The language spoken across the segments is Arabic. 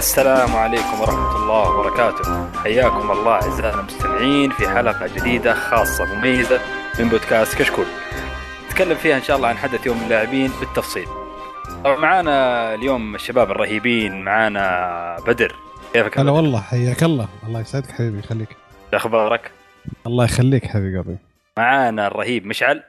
السلام عليكم ورحمة الله وبركاته. حياكم الله أعزائنا المستمعين في حلقة جديدة خاصة مميزة من بودكاست كشكول. نتكلم فيها إن شاء الله عن حدث يوم اللاعبين بالتفصيل. طبعا معانا اليوم الشباب الرهيبين معانا بدر. كيفك هلا والله حياك الله. الله يسعدك حبيبي يخليك. شو أخبارك؟ الله يخليك حبيبي قلبي معانا الرهيب مشعل.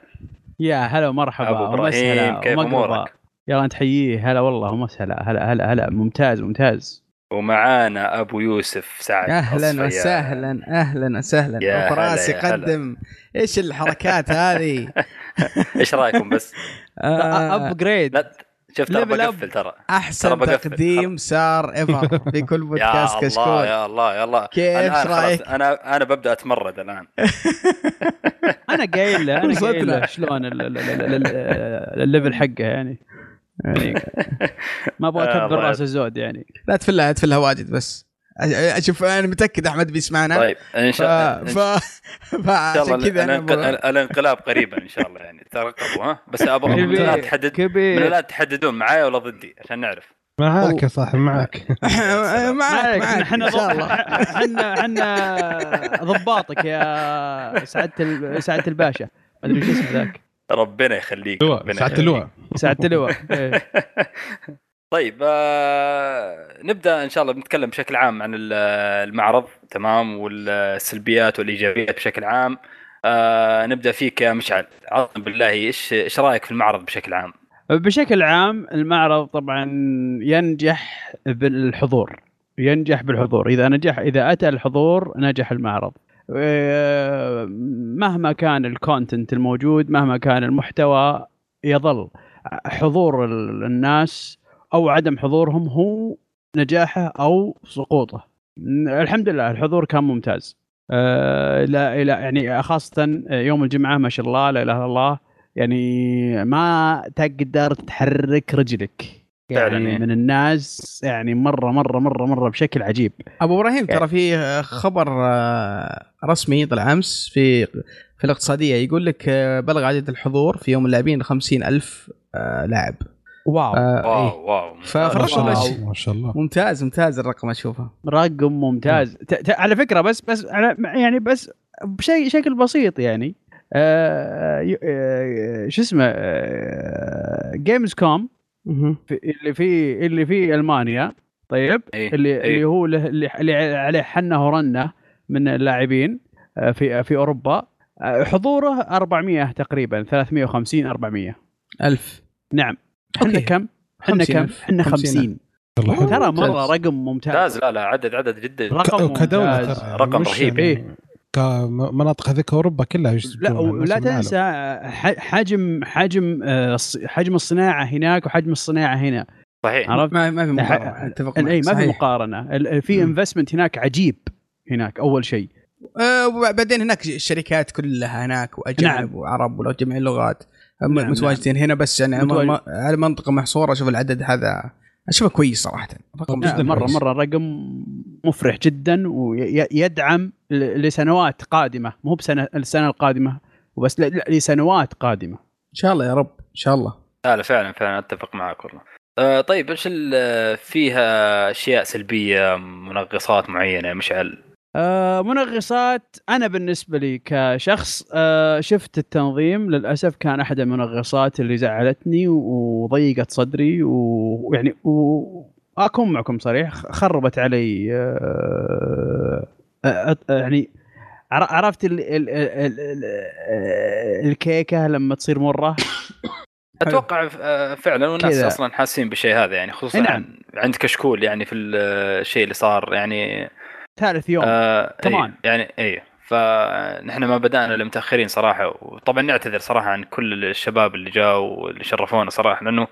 يا هلا ومرحبا. أبو إبراهيم كيف أمورك؟ يلا تحييه هلا والله ومسهلا. هلا هلا هلا. ممتاز ممتاز. ومعانا أبو يوسف سعد أهلا وسهلا أهلا وسهلا يا يا يقدم إيش الحركات هذه إيش رأيكم بس؟ آه، upgrade لا شفت ترى. بقفل ترى أحسن. تقديم صار ايفر في كل بودكاست كشكول يا الله يا الله كيف؟ خلاص رأيك؟ أنا أنا ببدأ أتمرد الآن أنا قايل له أنا قايل له. شلون ال- ال- ال- ال- الليفل حقه يعني يعني ما أبغى آه، أكبر الله رأس الزود يعني. لا تفلها لا تفلها واجد بس. أشوف أنا متأكد أحمد بيسمعنا. طيب إن ف... شاء ف... الله. فعشان كذا أنا الانق- أبغى- الانقلاب قريبا إن شاء الله يعني. ترقبوا ها؟ بس أبغى. الآن تحدد الآن تحددون معايا ولا ضدي عشان نعرف. معاك يا صاحبي معك معك معك إحنا الله. إحنا إحنا ضباطك يا سعادة ال- سعادة الباشا. ما أدري شو اسمه ذاك. ربنا يخليك ربنا يخليك. اللواء. إيه. طيب آه نبدأ إن شاء الله بنتكلم بشكل عام عن ال- المعرض تمام؟ والسلبيات والإيجابيات بشكل عام. آه نبدأ فيك يا مشعل. عظم بالله إيش إيش رأيك في المعرض بشكل عام؟ بشكل عام المعرض طبعا ينجح بالحضور ينجح بالحضور. إذا نجح إذا أتى الحضور نجح المعرض. آه، مهما كان الكونتنت الموجود مهما كان المحتوى يظل حضور ال- الناس أو عدم حضورهم هو نجاحه أو سقوطه. الحمد لله الحضور كان ممتاز. آه، لا لا يعني خاصة يوم الجمعة ما شاء الله لا إله إلا الله يعني ما تقدر تحرك رجلك. فعلاً يعني إيه. من الناس يعني مرة مرة مرة مرة بشكل عجيب. أبو إبراهيم ترى في خبر آه، رسمي طلع أمس في في الاقتصادية يقول لك آه، بلغ عدد الحضور في يوم اللاعبين 50 ألف آه، لاعب. واو. آه، إيه. واو. واو ف- ما شاء ماشي. الله ما شاء الله. ممتاز ممتاز الرقم أشوفه. رقم ممتاز. ت- ت- على فكرة بس بس على يعني بس بشيء شكل بسيط يعني. آه آه شو اسمه؟ Gamescom اللي في اللي في ألمانيا طيب إيه. اللي إيه. اللي هو له- اللي اللي عليه حنه ورنه من اللاعبين آه، في في أوروبا آه، حضوره 400 تقريبا 350 400 ألف نعم إحنا. كم؟ إحنا 50 كم؟ إحنا 50 50 والله حلو. ترى مرة. رقم ممتاز لا لا عدد عدد جدا رقم كدولة ممتاز. ترى رقم مش رهيب. يعني إيه. كمناطق هذيك أوروبا كلها لا ولا تنسى ح- حجم حجم آه، حجم الصناعة هناك وحجم الصناعة هنا صحيح عرفت؟ ما ما في مقارنة أتفق اي ما في. مقارنة ال- ال- في. انفستمنت هناك عجيب هناك أول شيء آه، وبعدين هناك الشركات كلها هناك وأجانب نعم. وعرب ولو جميع اللغات م- نعم، متواجدين هنا بس يعني على متواجد. على منطقة محصورة أشوف العدد هذا أشوفه كويس صراحة. رقم جداً جدا مرة كويس. مرة رقم مفرح جدا ويدعم لسنوات قادمة. مو بسنة السنة القادمة وبس لا لسنوات قادمة. إن شاء الله يا رب إن شاء الله. لا لا فعلا فعلا أتفق معك والله. آه طيب إيش ال- فيها أشياء سلبية منغصات معينة يا مشعل؟ آه منغصات أنا بالنسبة لي كشخص آه شفت التنظيم للأسف كان أحد المنغصات اللي زعلتني وضيقت صدري ويعني واكون معكم صريح خربت علي آه آه آه يعني عر- عرفت ال ال ال ال الكيكة لما تصير مرة أتوقع آه، فعلا والناس. أصلا حاسين بالشيء هذا يعني خصوصا نعم. عند كشكول يعني في الشيء اللي صار يعني ثالث يوم آه كمان. أي يعني اي فنحن ما بدأنا الا متاخرين صراحة وطبعا نعتذر صراحة عن كل الشباب اللي جاوا واللي شرفونا صراحة لأنه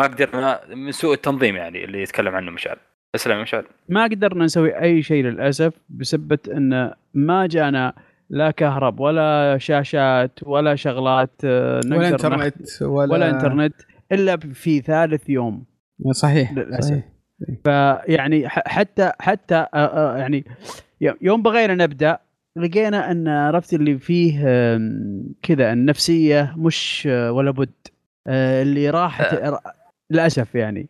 ما قدرنا من سوء التنظيم يعني اللي يتكلم عنه مشعل اسلم يا مشعل ما قدرنا نسوي أي شيء للأسف بسبه أن ما جانا لا كهرب ولا شاشات ولا شغلات آه، ولا إنترنت ولا ولا إنترنت إلا في ثالث يوم صحيح للأسف. صحيح. فيعني ح- حتى حتى آه، آه، يعني يوم بغينا نبدأ لقينا أن عرفت اللي فيه كذا النفسية مش آه، ولا بد آه، اللي راحت للأسف يعني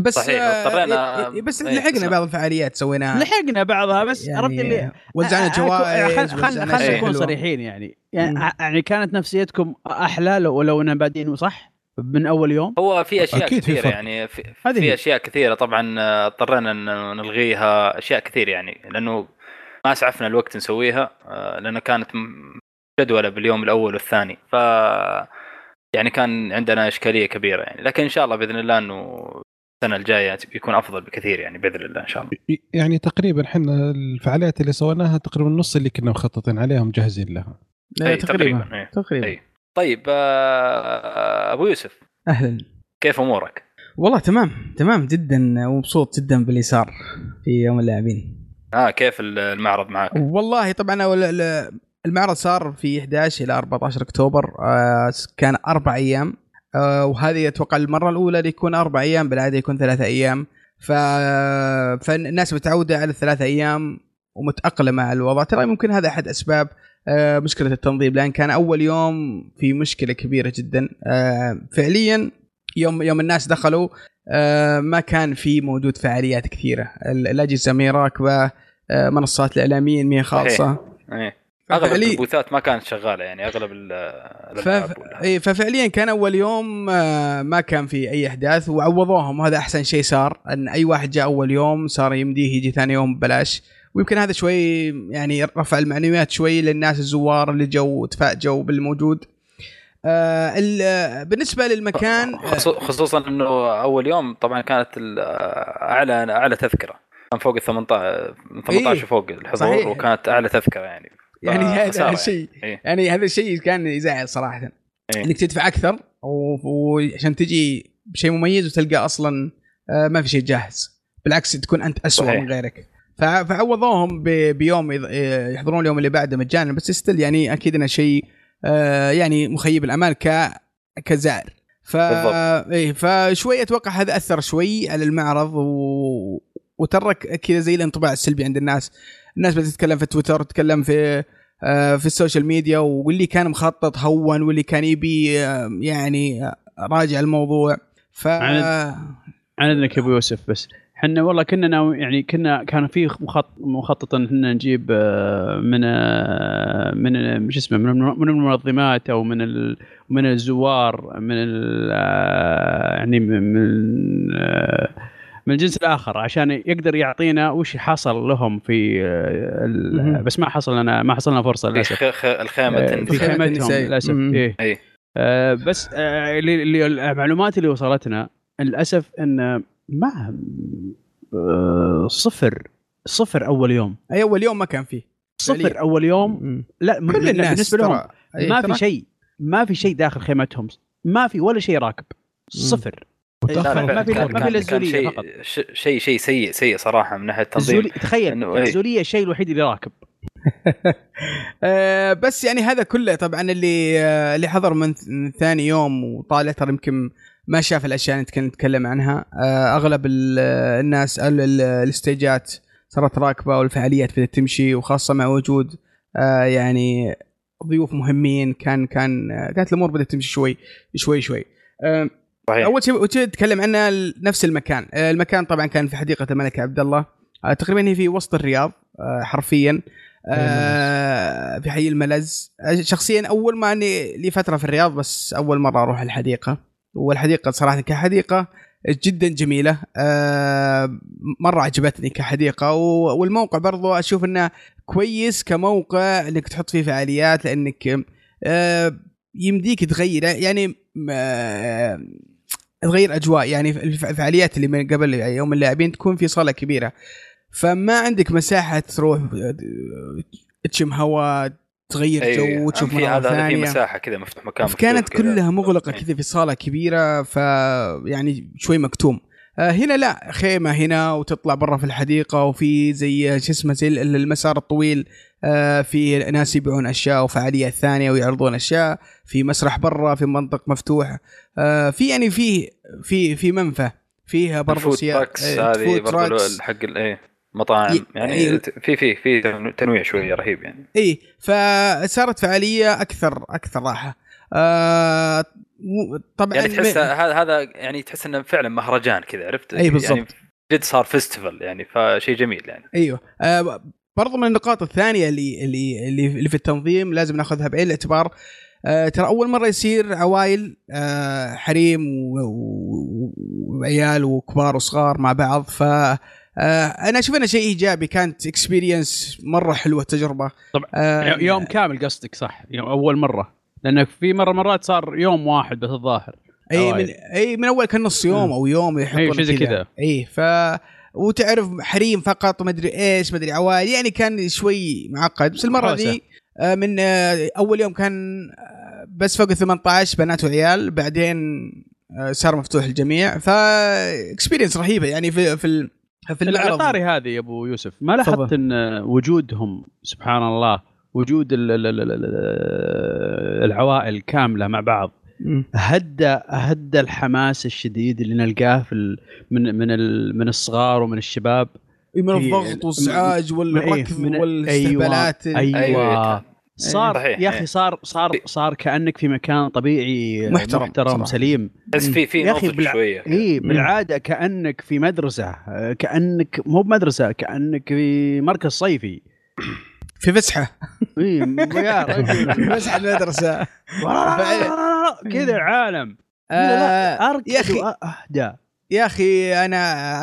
بس صحيح، آه، اضطرينا- إيه، بس إيه، لحقنا. بعض الفعاليات سويناها لحقنا بعضها بس يعني عرفت اللي وزعنا جوائز خل وزعنا خل أشياء نكون. صريحين يعني يعني. يعني كانت نفسيتكم أحلى لو لو اننا بادين صح من أول يوم هو في أشياء أكيد في كثيرة فرق. يعني في, هذه في. أشياء كثيرة طبعا آه، اضطرينا ان نلغيها أشياء كثير يعني لأنه ما اسعفنا الوقت نسويها آه، لأنه كانت جدولة باليوم الأول والثاني ف يعني كان عندنا إشكالية كبيرة يعني لكن إن شاء الله بإذن الله إنه السنة الجاية بيكون أفضل بكثير يعني بإذن الله إن شاء الله يعني تقريبا إحنا الفعاليات اللي سويناها تقريبا نص اللي كنا مخططين عليها ومجهزين لها أي، تقريبا تقريبا إيه. تقريبا أي. طيب آه، أبو يوسف. أهلا. كيف أمورك؟ والله تمام تمام جدا ومبسوط جدا باللي صار في يوم اللاعبين. آه كيف المعرض معك؟ والله طبعا المعرض صار في 11 إلى 14 أكتوبر آه، كان أربع أيام آه، وهذه أتوقع المرة الأولى اللي يكون أربع أيام بالعادة يكون ثلاثة أيام. ف... فالناس متعودة على الثلاثة أيام ومتأقلمة على الوضع. ترى ممكن هذا أحد أسباب آه، مشكلة التنظيم لأن كان أول يوم في مشكلة كبيرة جدا. آه، فعليا يوم يوم الناس دخلوا آه، ما كان في موجود فعاليات كثيرة. ال- الأجهزة مي راكبة آه، منصات الاعلاميه مي خاصه إيه. أغلب البوثات ما كانت شغالة يعني أغلب. الألعاب ولا- إيه ففعليا كان أول يوم آه، ما كان في أي أحداث وعوضوهم. وهذا أحسن شيء صار إن أي واحد جاء أول يوم صار يمديه يجي ثاني يوم ببلاش. ويمكن هذا شوي يعني رفع المعنويات شوي للناس الزوار اللي جو تفاجئوا بالموجود آه ال- بالنسبة للمكان آه، خصو- خصوصا إنه أول يوم طبعا كانت أعلى أعلى تذكرة كان فوق ال 18 من 18 إيه، وفوق الحضور صحيح. وكانت أعلى تذكرة يعني يعني هذا الشيء إيه. يعني هذا الشيء كان يزعل صراحة إيه. إنك تدفع أكثر وعشان تجي بشيء مميز وتلقى أصلا آه، ما في شيء جاهز بالعكس تكون أنت اسوء صحيح. من غيرك فعوضوهم ب- بيوم آه، يحضرون اليوم اللي بعده مجانا بس ستيل يعني أكيد إنه شيء آه، يعني مخيب الامال ك كزائر ف بالضبط. إيه فشوي أتوقع هذا أثر شوي على المعرض و... وترك كذا زي الانطباع السلبي عند الناس. الناس بتتكلم في تويتر تتكلم في آه، في ال social media واللي كان مخطط هون واللي كان يبي آه، يعني راجع الموضوع. ف عن- عن إذنك يا أبو يوسف بس إحنا والله كنا ناوي يعني كنا كان في مخطط مخطط ان إحنا نجيب آه، من آه، من مش اسمه من من المنظمات أو من ال- من الزوار من ال- آه، يعني من من من الجنس الآخر عشان يقدر يعطينا وش حصل لهم في. بس ما حصل لنا ما حصل لنا فرصة للأسف آه، في خيمتهم. للأسف. إيه. أي آه، بس آه، اللي اللي- المعلومات اللي وصلتنا للأسف إن ما آه، صفر صفر أول يوم. أي أول يوم ما كان فيه. صفر فعليا. أول يوم. لا كل الناس بالنسبة لهم ترى- إيه، ما في شيء ما في شيء داخل خيمتهم ما في ولا شيء راكب. صفر. ما في- ما في الزولية شيء فقط. شيء شيء سيء سيء صراحة من ناحية التنظيم. الزولي تخيل إيه. الزولية الشيء الوحيد اللي راكب. آه، بس يعني هذا كله طبعا اللي آه، اللي حضر من ثاني يوم وطالع ترى يمكن ما شاف الأشياء اللي كنا نتكلم عنها. آه، أغلب ال- الناس ال- ال- الاستيجات صارت راكبة والفعاليات بدأت تمشي وخاصة مع وجود آه، يعني ضيوف مهمين. كان كان كانت الأمور بدأت تمشي شوي شوي شوي. صحيح. أول شيء نتكلم عنه نفس المكان. آه، المكان طبعا كان في حديقة الملك عبد الله. تقريبا هي في وسط الرياض حرفيا. في حي الملز. شخصيا أول ما أني لي فترة في الرياض بس أول مرة أروح الحديقة. والحديقة صراحة كحديقة جدا جميلة. آه، مرة عجبتني كحديقة والموقع برضو أشوف إنه كويس كموقع إنك تحط فيه فعاليات لأنك آه، يمديك تغير يعني آه، تغير أجواء يعني الف- الفعاليات اللي من قبل يوم اللاعبين تكون في صالة كبيرة. فما عندك مساحة تروح تشم هواء تغير أي، جو وتشوف في مناظر هذا هذا في مساحة كذا مفتوح مكان كانت. كلها مغلقة إيه. كذا في صالة كبيرة ف يعني شوي مكتوم. آه، هنا لا خيمة هنا وتطلع برا في الحديقة وفي زي شو اسمه زي ال- المسار الطويل. آه، في ناس يبيعون أشياء وفعاليات ثانية ويعرضون أشياء. في مسرح برا في منطق مفتوح. آه، في يعني في في في منفى. فيها برضو ال food سيا- trucks آه، هذه food trucks. حق ال- إيه. مطاعم يعني إيه. في في في تنويع شوية رهيب يعني اي فصارت فعالية أكثر أكثر راحة آه طبعا يعني تحس هذا هذا يعني تحس إنه فعلا مهرجان كذا عرفت؟ أي بالضبط. يعني جد صار فيستيفال يعني فشيء جميل يعني أيوه آه برضو من النقاط الثانية اللي اللي اللي, في التنظيم لازم ناخذها بعين الاعتبار آه ترى أول مرة يصير عوائل آه حريم وعيال وكبار وصغار مع بعض ف آه أنا أشوف أنه شيء إيجابي كانت اكسبيرينس مرة حلوة التجربه طبعا. آه يوم كامل قصدك صح. يوم أول مرة. لانك في مره مرات صار يوم واحد بس الظاهر. أي. من أي من أول كان نص يوم أو يوم يحطون زي كذا. أي ف وتعرف حريم فقط مدري إيش مدري عوائل. يعني كان شوي معقد. بس المرة. دي آه، من آه، أول يوم كان آه، بس فوق ال 18 بنات وعيال. بعدين آه، صار مفتوح للجميع. ف اكسبيرينس رهيبة. يعني في في في العطاري هذه يا أبو يوسف ما لاحظت. إن وجودهم سبحان الله وجود ال- ال- ال- ال- العوائل كاملة مع بعض. هدى هدى الحماس الشديد اللي نلقاه في من من ال- من الصغار ومن الشباب من في- الضغط والازعاج والركض من- والاستهبالات أيوه, أيوة، أيوة. صار صحيح، يا أخي إيه. صار صار صار كأنك في مكان طبيعي محترم محترم. سليم. بس في في يا بالع- شوية. اي بالعادة كأنك في مدرسة كأنك مو بمدرسة كأنك في مركز صيفي. في فسحة. اي يا رجل. فسحة المدرسة. كذا عالم آه، أركض يا أخي. وأهدى. يا أخي أنا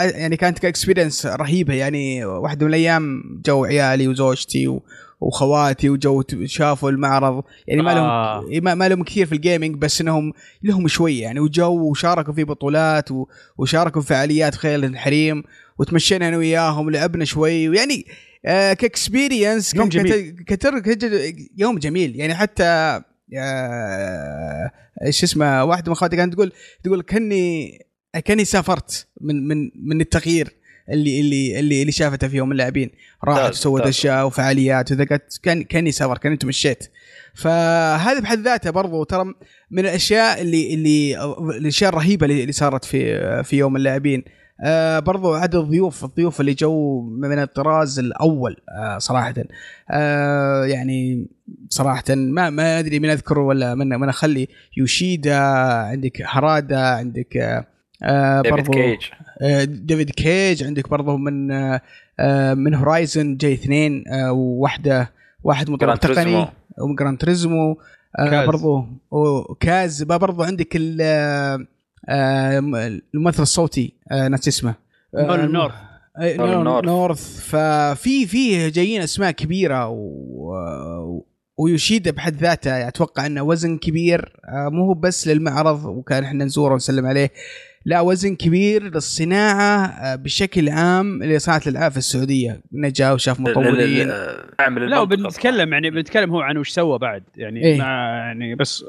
يعني كانت experience رهيبة يعني واحدة من الأيام جو عيالي وزوجتي و- وخواتي وجو شافوا المعرض. يعني ما لهم آه. ما, ما لهم كثير في ال gaming بس إنهم لهم شوية. يعني وجو وشاركوا في بطولات وشاركوا في فعاليات خيل الحريم. وتمشينا أنا وياهم ولعبنا شوي. ويعني آه ك experience يوم جميل. كت- كتر كت- يوم جميل. يعني حتى آه، إيش اسمه واحدة من اخواتي كانت تقول تقول كاني كأني سافرت من من من التغيير. اللي اللي اللي اللي شافته في يوم اللاعبين راحت وسوت. اشياء وفعاليات وذا كان كاني سافر كاني تمشيت فهذا بحد ذاته برضو ترى من الأشياء اللي اللي الأشياء الرهيبة اللي صارت في في يوم اللاعبين. آه برضو عدد الضيوف الضيوف اللي جو من الطراز الأول آه صراحة. آه يعني صراحة ما ما أدري من أذكره ولا من من أخلي. يوشيدا عندك هارادا عندك آه آه ديفيد برضو كيج. ديفيد كيج عندك برضه من آه، آه، من Horizon جاي اثنين آه، وواحدة واحد مطور. تقني ومن Gran Turismo آه،. برضه وكاز برضه عندك ال- آه، آه، الممثل الصوتي آه، ناسي اسمه آه، نورث. آه، نورث. نورث ففي في جايين أسماء كبيرة و ويوشيدا بحد ذاته أتوقع إنه وزن كبير آه، مو هو بس للمعرض وكان إحنا نزوره ونسلم عليه لا وزن كبير للصناعة آه، بشكل عام لصناعه الألعاب في السعودية. انه جاء وشاف مطورين. لا بنتكلم يعني بنتكلم هو عن وش سوى بعد يعني إيه. مع يعني بس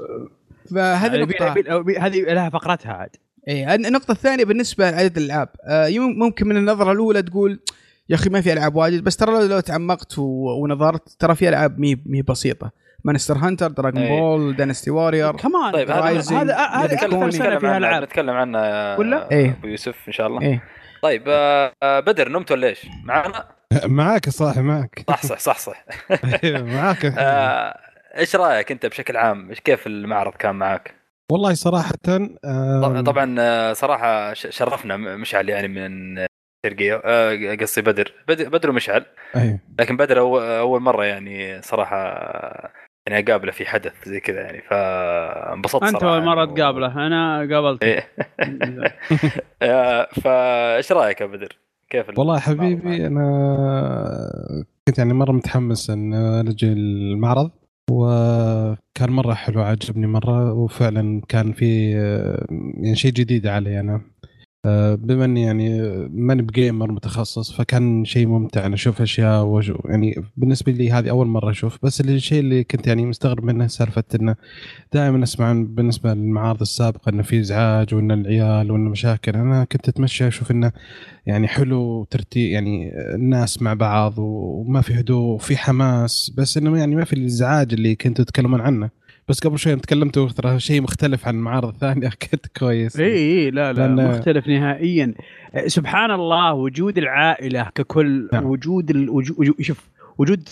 فهذه يعني بي- هذه لها فقرتها عاد. إيه النقطة الثانية بالنسبة لعدد الألعاب. آه، ممكن من النظرة الأولى تقول يا أخي ما في ألعاب واجد بس ترى لو, لو تعمقت ونظرت ترى في ألعاب مي مي بسيطة. Monster Hunter Dragon إيه. Ball Destiny واريور كمان طيب هذا. هذا هذا نتكلم- فيها عنه العاب نتكلم عنه يا ولا؟ إيه. ابو يوسف إن شاء الله إيه طيب آه، آه، بدر نمت ولا إيش؟ معنا؟ معاك يا صاحبي معك صح صح صح صح معاك يا حبيبي. آه، إيش رأيك أنت بشكل عام؟ إيش- كيف المعرض كان معك؟ والله آم، طبعا صراحة ش- شرفنا مشعل يعني من آه، قصدي بدر بد- بدر ومشعل أيوه. لكن بدر أو- أول مرة يعني صراحة آه، يعني أقابله في حدث زي كذا يعني فانبسطت أنت اول مرة يعني و- تقابله أنا قابلته إيه آه، فإيش رأيك يا بدر؟ كيف والله حبيبي؟ أنا كنت يعني مرة متحمس إن أجي المعرض وكان مرة حلو عجبني مرة وفعلا كان في آه، يعني شيء جديد علي أنا بما إني يعني ماني بجيمر متخصص فكان شيء ممتع أنا أشوف أشياء يعني بالنسبة لي هذه أول مرة أشوف. بس الشيء اللي كنت يعني مستغرب منه سالفة انه دائما أسمع بالنسبة للمعارض السابقة انه في إزعاج وإن العيال وإن مشاكل. أنا كنت أتمشى أشوف إنه يعني حلو ترتيب يعني الناس مع بعض وما في هدوء وفي حماس. بس إنه يعني ما في الإزعاج اللي كنتوا تتكلمون عنه. بس قبل شوي تكلمتوا ترى شيء مختلف عن المعارض الثانية كنت كويس إي إي لا لا لأن- مختلف نهائيا سبحان الله وجود العائلة ككل نعم. وجود. شوف وجود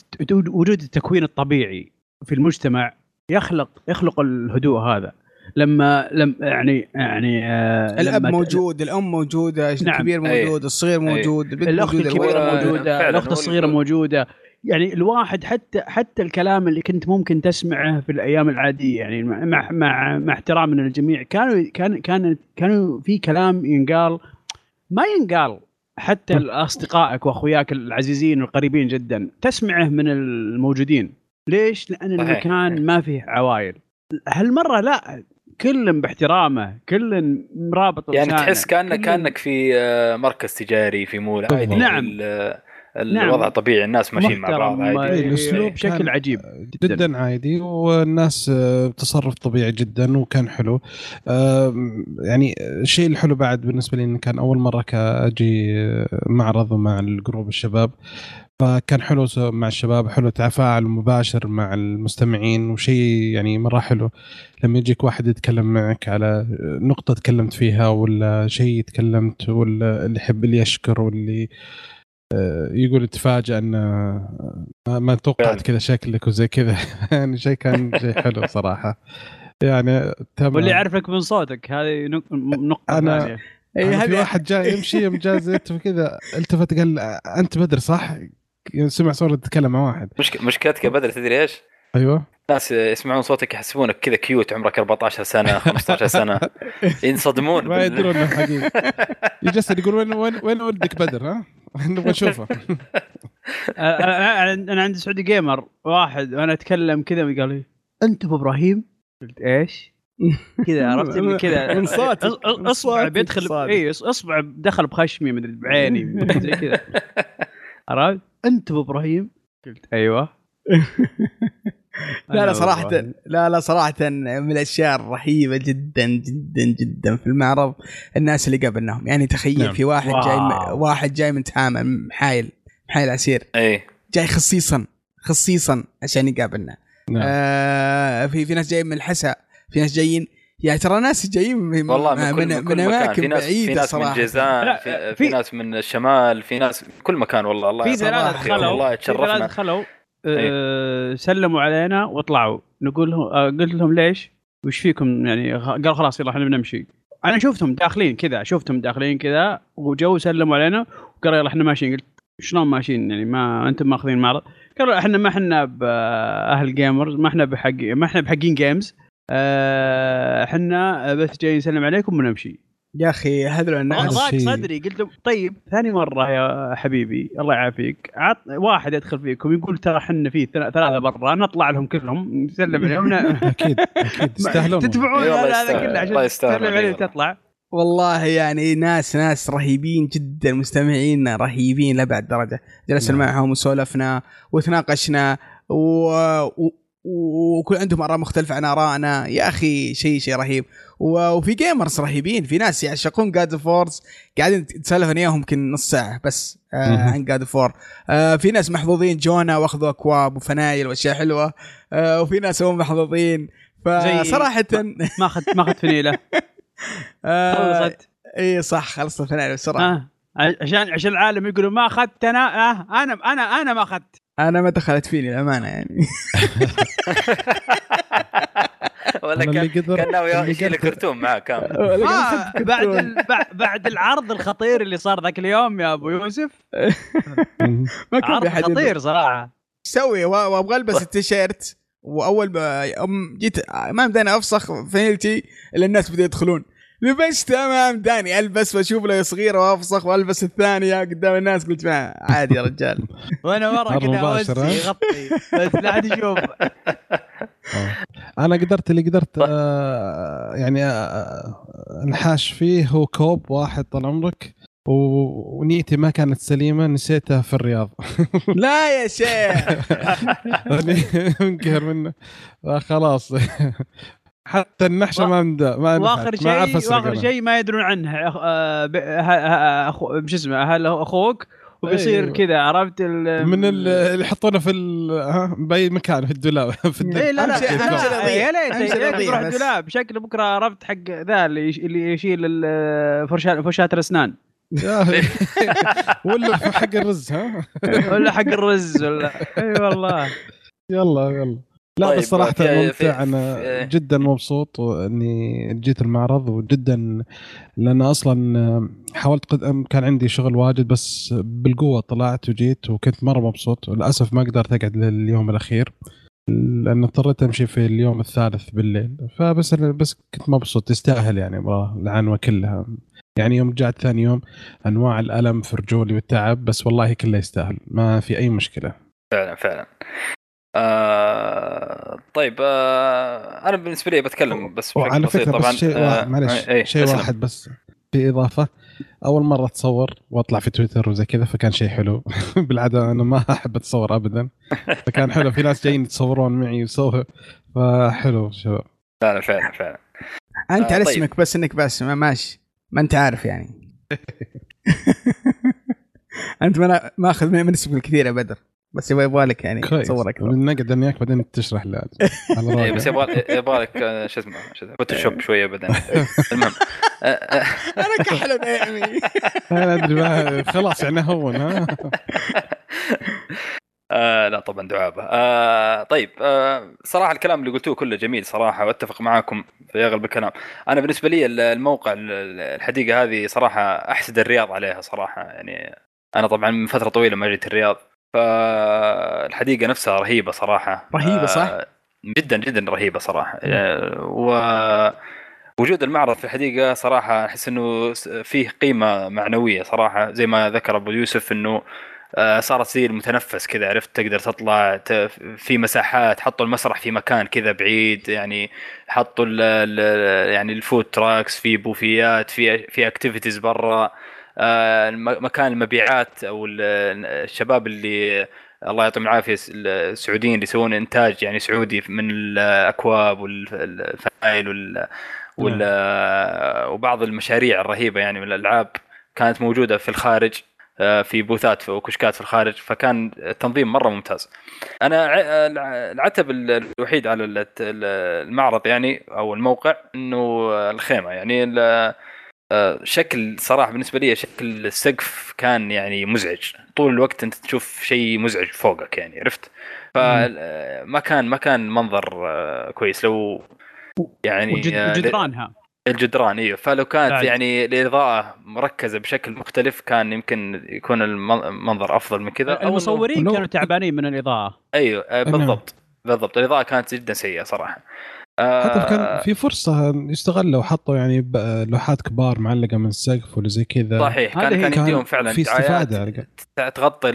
وجود التكوين الطبيعي في المجتمع يخلق يخلق الهدوء هذا لما لما يعني يعني آه الأب موجود الأم موجودة نعم. الكبير. موجود الصغير موجود البنت الأخت موجودة الكبيرة الولد الولد- موجوده الأخت الصغيرة ال- موجودة يعني الواحد حتى حتى الكلام اللي كنت ممكن تسمعه في الأيام العادية يعني مع مع مع, احترامنا للجميع كانوا كان كان كانوا في كلام ينقال ما ينقال حتى أصدقائك وأخوياك العزيزين والقريبين جدا تسمعه من الموجودين ليش؟ لأن. المكان ما فيه عوائل هالمرة لا كل باحترامه كل مرابط يعني تحس كانك كأنك في آه، مركز تجاري في مول عادي. نعم. ال- نعم. الوضع طبيعي الناس ماشيين مع بعض عادي. إيه، الأسلوب بشكل كان عجيب جدا, جدا عادي والناس آه، بتصرف طبيعي جدا وكان حلو. آه، يعني الشيء الحلو بعد بالنسبة لي انه كان أول مرة كأجي آه، معرض مع الجروب الشباب. فكان حلو مع الشباب حلو تفاعل مباشر مع المستمعين وشيء يعني مرة حلو. لما يجيك واحد يتكلم معك على نقطة تكلمت فيها ولا شيء تكلمت ولا اللي يحب اللي يشكر واللي آه، يقول تفاجأ إن آه، ما, توقعت. كذا شكلك وزي كذا يعني شيء كان شيء حلو صراحة يعني تمام واللي يعرفك من صوتك هذه نقطة أنا- ثانية اي أنا في واحد جاي يمشي يوم جاء وكذا التفت قال أنت بدر صح؟ سمع صورة تتكلم مع واحد مشك... مشكلتك يا بدر تدري إيش؟ أيوه ناس يسمعون صوتك يحسبونك كذا cute عمرك 14 سنة 15 سنة ينصدمون ما يدرون إنه حقيقي يجسد يقول وين وين وين ولدك بدر ها؟ نبغى نشوفه أنا عندي Saudi Gamer واحد وأنا أتكلم كذا وقال لي أنت أبو إبراهيم؟ قلت إيش؟ كذا عرفت اللي كذا أصبع بيدخل. اي أصبع دخل بخشمي مدري بعيني زي كذا عرفت؟ أنت أبو إبراهيم؟ قلت أيوه لا لا صراحة إبراهيم. لا لا صراحة من الأشياء الرهيبة جدا جدا جدا في المعرض الناس اللي قابلناهم يعني تخيل نعم. في واحد جاي واو. واحد جاي من تحامل محايل محايل عسير اي جاي خصيصا خصيصا عشان يقابلنا نعم. آه في في ناس جايين من الحسا في ناس جايين يعني ترى ناس جايين من والله من كل, من, من, كل من مكان أماكن في ناس في بعيده ناس من صراحة جيزان لا، في, في- في ناس من الشمال في ناس من كل مكان والله الله في العافية. دخلوا والله تشرفنا دخلوا آه، سلموا علينا وطلعوا نقول لهم آه، قلت لهم ليش؟ وش فيكم؟ يعني قالوا خلاص يلا إحنا بنمشي أنا شفتهم داخلين كذا شفتهم داخلين كذا وجو سلموا علينا وقالوا يلا إحنا ماشيين. قلت شلون ماشيين؟ يعني ما أنتم ماخذين معرض قالوا إحنا ما إحنا باهل gamers ما إحنا بحق ما إحنا بحقين games آه، إحنا بس جايين نسلم عليكم ونمشي. يا أخي هذول الناس ضاق صدري قلت له طيب ثاني مرة يا حبيبي الله يعافيك عط واحد يدخل فيكم يقول ترى إحنا في ثلا- ثلاثة برا نطلع لهم كلهم نسلم عليهم أكيد أكيد يستاهلون تدفعون أي والله هذا. كله عشان تسلم عليه. وتطلع والله يعني ناس ناس رهيبين جدا مستمعين رهيبين لابعد درجة جلسنا نعم. معهم وسولفنا وتناقشنا و... و... وكل عندهم آراء مختلفة عن آرائنا. يا أخي شيء شيء رهيب. وفي gamers رهيبين. في ناس يعشقون God of War قاعدين نتسولف أنا وياهم يمكن نص ساعة بس آه. عن God of War آه في ناس محظوظين. جونا واخذوا أكواب وفنايل وأشياء حلوة. آه وفي ناس هم محظوظين. فصراحه ما اخذت ما اخذت فنيلة. آه خلصت إي صح خلصت الفنايل بسرعة. آه. عشان عشان العالم يقولوا ما أخذت أنا آه أنا أنا أنا ما أخذت. أنا ما دخلت فيني الامانه يعني. ولا كان اللي قدر- كان ناوي يشيل قدر- كرتون معاه كامل آه بعد بعد العرض الخطير اللي صار ذاك اليوم يا أبو يوسف. ما كان عرض. خطير صراحة. سوي وأبغى ألبس التيشيرت وأول ما جيت ما مداني أفسخ فنيلتي إلا الناس بدأوا يدخلون. لبسته ما مداني ألبس وأشوف له صغيرة وأفسخ وألبس الثانية قدام الناس. قلت ما عادي يا رجال. وأنا مره كذا مباشر، أوزي ها؟ غطي. بس لا احد يشوف آه. أنا قدرت اللي قدرت آه يعني آه انحاش فيه هو كوب واحد طال عمرك ونيتي ما كانت سليمة نسيتها في الرياض. لا يا شيخ. منقهر منه. آه خلاص. حتى النحشة ما مدى ما وآخر نفعت. ما أعرف شيء وآخر. شيء ما يدرون عنه أخ- آه، ب- ه- ه- أخو- شو اسمه هل أخوك وبيصير أيوه. كذا عرفت ال- من ال- اللي يحطونه في ال- ها بأي مكان في الدولاب في الدولاب إيه لا لا. يا ليت يا ليت تروح. الدولاب شكله بكرة عرفت حق ذا اللي يش- اللي يشيل ال- فرشات فرشات الأسنان. ولا في حق الرز ها ولا حق الرز ولا إي والله يلا يلا لا طيب، بس صراحة في- ممتع. في- أنا في- جدا مبسوط إني جيت المعرض وجدا لأن أصلا حاولت قد... كان عندي شغل واجد بس بالقوة طلعت وجيت وكنت مرة مبسوط. للأسف ما قدرت أقعد لليوم الأخير لأن اضطريت أمشي في اليوم الثالث بالليل. فبس بس كنت مبسوط تستاهل يعني مرة العنوة كلها. يعني يوم رجعت ثاني يوم أنواع الألم في رجولي والتعب بس والله كله يستاهل ما في أي مشكلة. فعلا فعلا. آه طيب آه أنا بالنسبة لي بتكلم بس بشكل وعلى بسيط فكرة طبعا. بس شيء آه، واحد معلش إيه، شيء. واحد بس في اضافه أول مرة أتصور وأطلع في تويتر وزي كذا فكان شيء حلو. بالعادة أنا ما أحب أتصور ابدا. فكان حلو في ناس جايين يتصورون معي ويسووا فحلو شباب. فعلا فعلا فعلا. أنت آه، على طيب. اسمك بس إنك بس ما ماشي. ما أنت عارف يعني. أنت ما ماخذ من من اسمك الكثير يا بدر بس يبغى لك يعني تصور أكثر. نقعد أنا وياك بعدين تشرح. على إيه، بس يبغى يبغى لك آه، شو اسمه شو اسمه فوتوشوب شوية بعدين. المهم. أنا كحل دايمي أنا أدري خلاص يعني هون ها. آه لا طبعا دعابة. آه طيب آه صراحة الكلام اللي قلتوه كله جميل صراحة وأتفق معاكم في أغلب الكلام. أنا بالنسبة لي ال- الموقع ال- ال- الحديقة هذه صراحة أحسد الرياض عليها صراحة. يعني أنا طبعا من فترة طويلة ما جيت الرياض. فالحديقة نفسها رهيبة صراحة. رهيبة، صح؟ آه جدا جدا رهيبة صراحة. آه و وجود المعرض في الحديقة صراحة أحس إنه فيه قيمة معنوية صراحة زي ما ذكر أبو يوسف إنه آه، صارت زي المتنفس كذا عرفت؟ تقدر تطلع في مساحات حطوا المسرح في مكان كذا بعيد يعني حطوا ال يعني ال food trucks في بوفيات في في activities برا. آه، مكان المبيعات أو ال- الشباب اللي الله يعطيهم العافية الس- السعوديين اللي يسوون إنتاج يعني سعودي من الأكواب والفنايل وال وال وبعض المشاريع الرهيبة يعني من الألعاب كانت موجودة في الخارج آه، في بوثات وكشكات في الخارج فكان التنظيم مرة ممتاز. أنا العتب ال- الوحيد على ال- ال- المعرض يعني أو الموقع إنه الخيمة يعني آه، شكل صراحة بالنسبة لي شكل السقف كان يعني مزعج. طول الوقت أنت تشوف شيء مزعج فوقك يعني عرفت؟ فما كان ما كان منظر آه، كويس. لو يعني وجد- آه، وجدرانها الجدران أيوه فلو كانت بعد. يعني الإضاءة مركزة بشكل مختلف كان يمكن يكون المنظر أفضل من كذا المصورين كانوا تعبانين من الإضاءة. أيوه آه، نعم. بالضبط. بالضبط. الإضاءة كانت جدا سيئة صراحة. آه، حتى كان في فرصة يستغلوا وحطوا يعني ب- لوحات كبار معلقة من السقف ولا زي كذا صحيح كان. كان يديهم فعلا في استفادة تغطي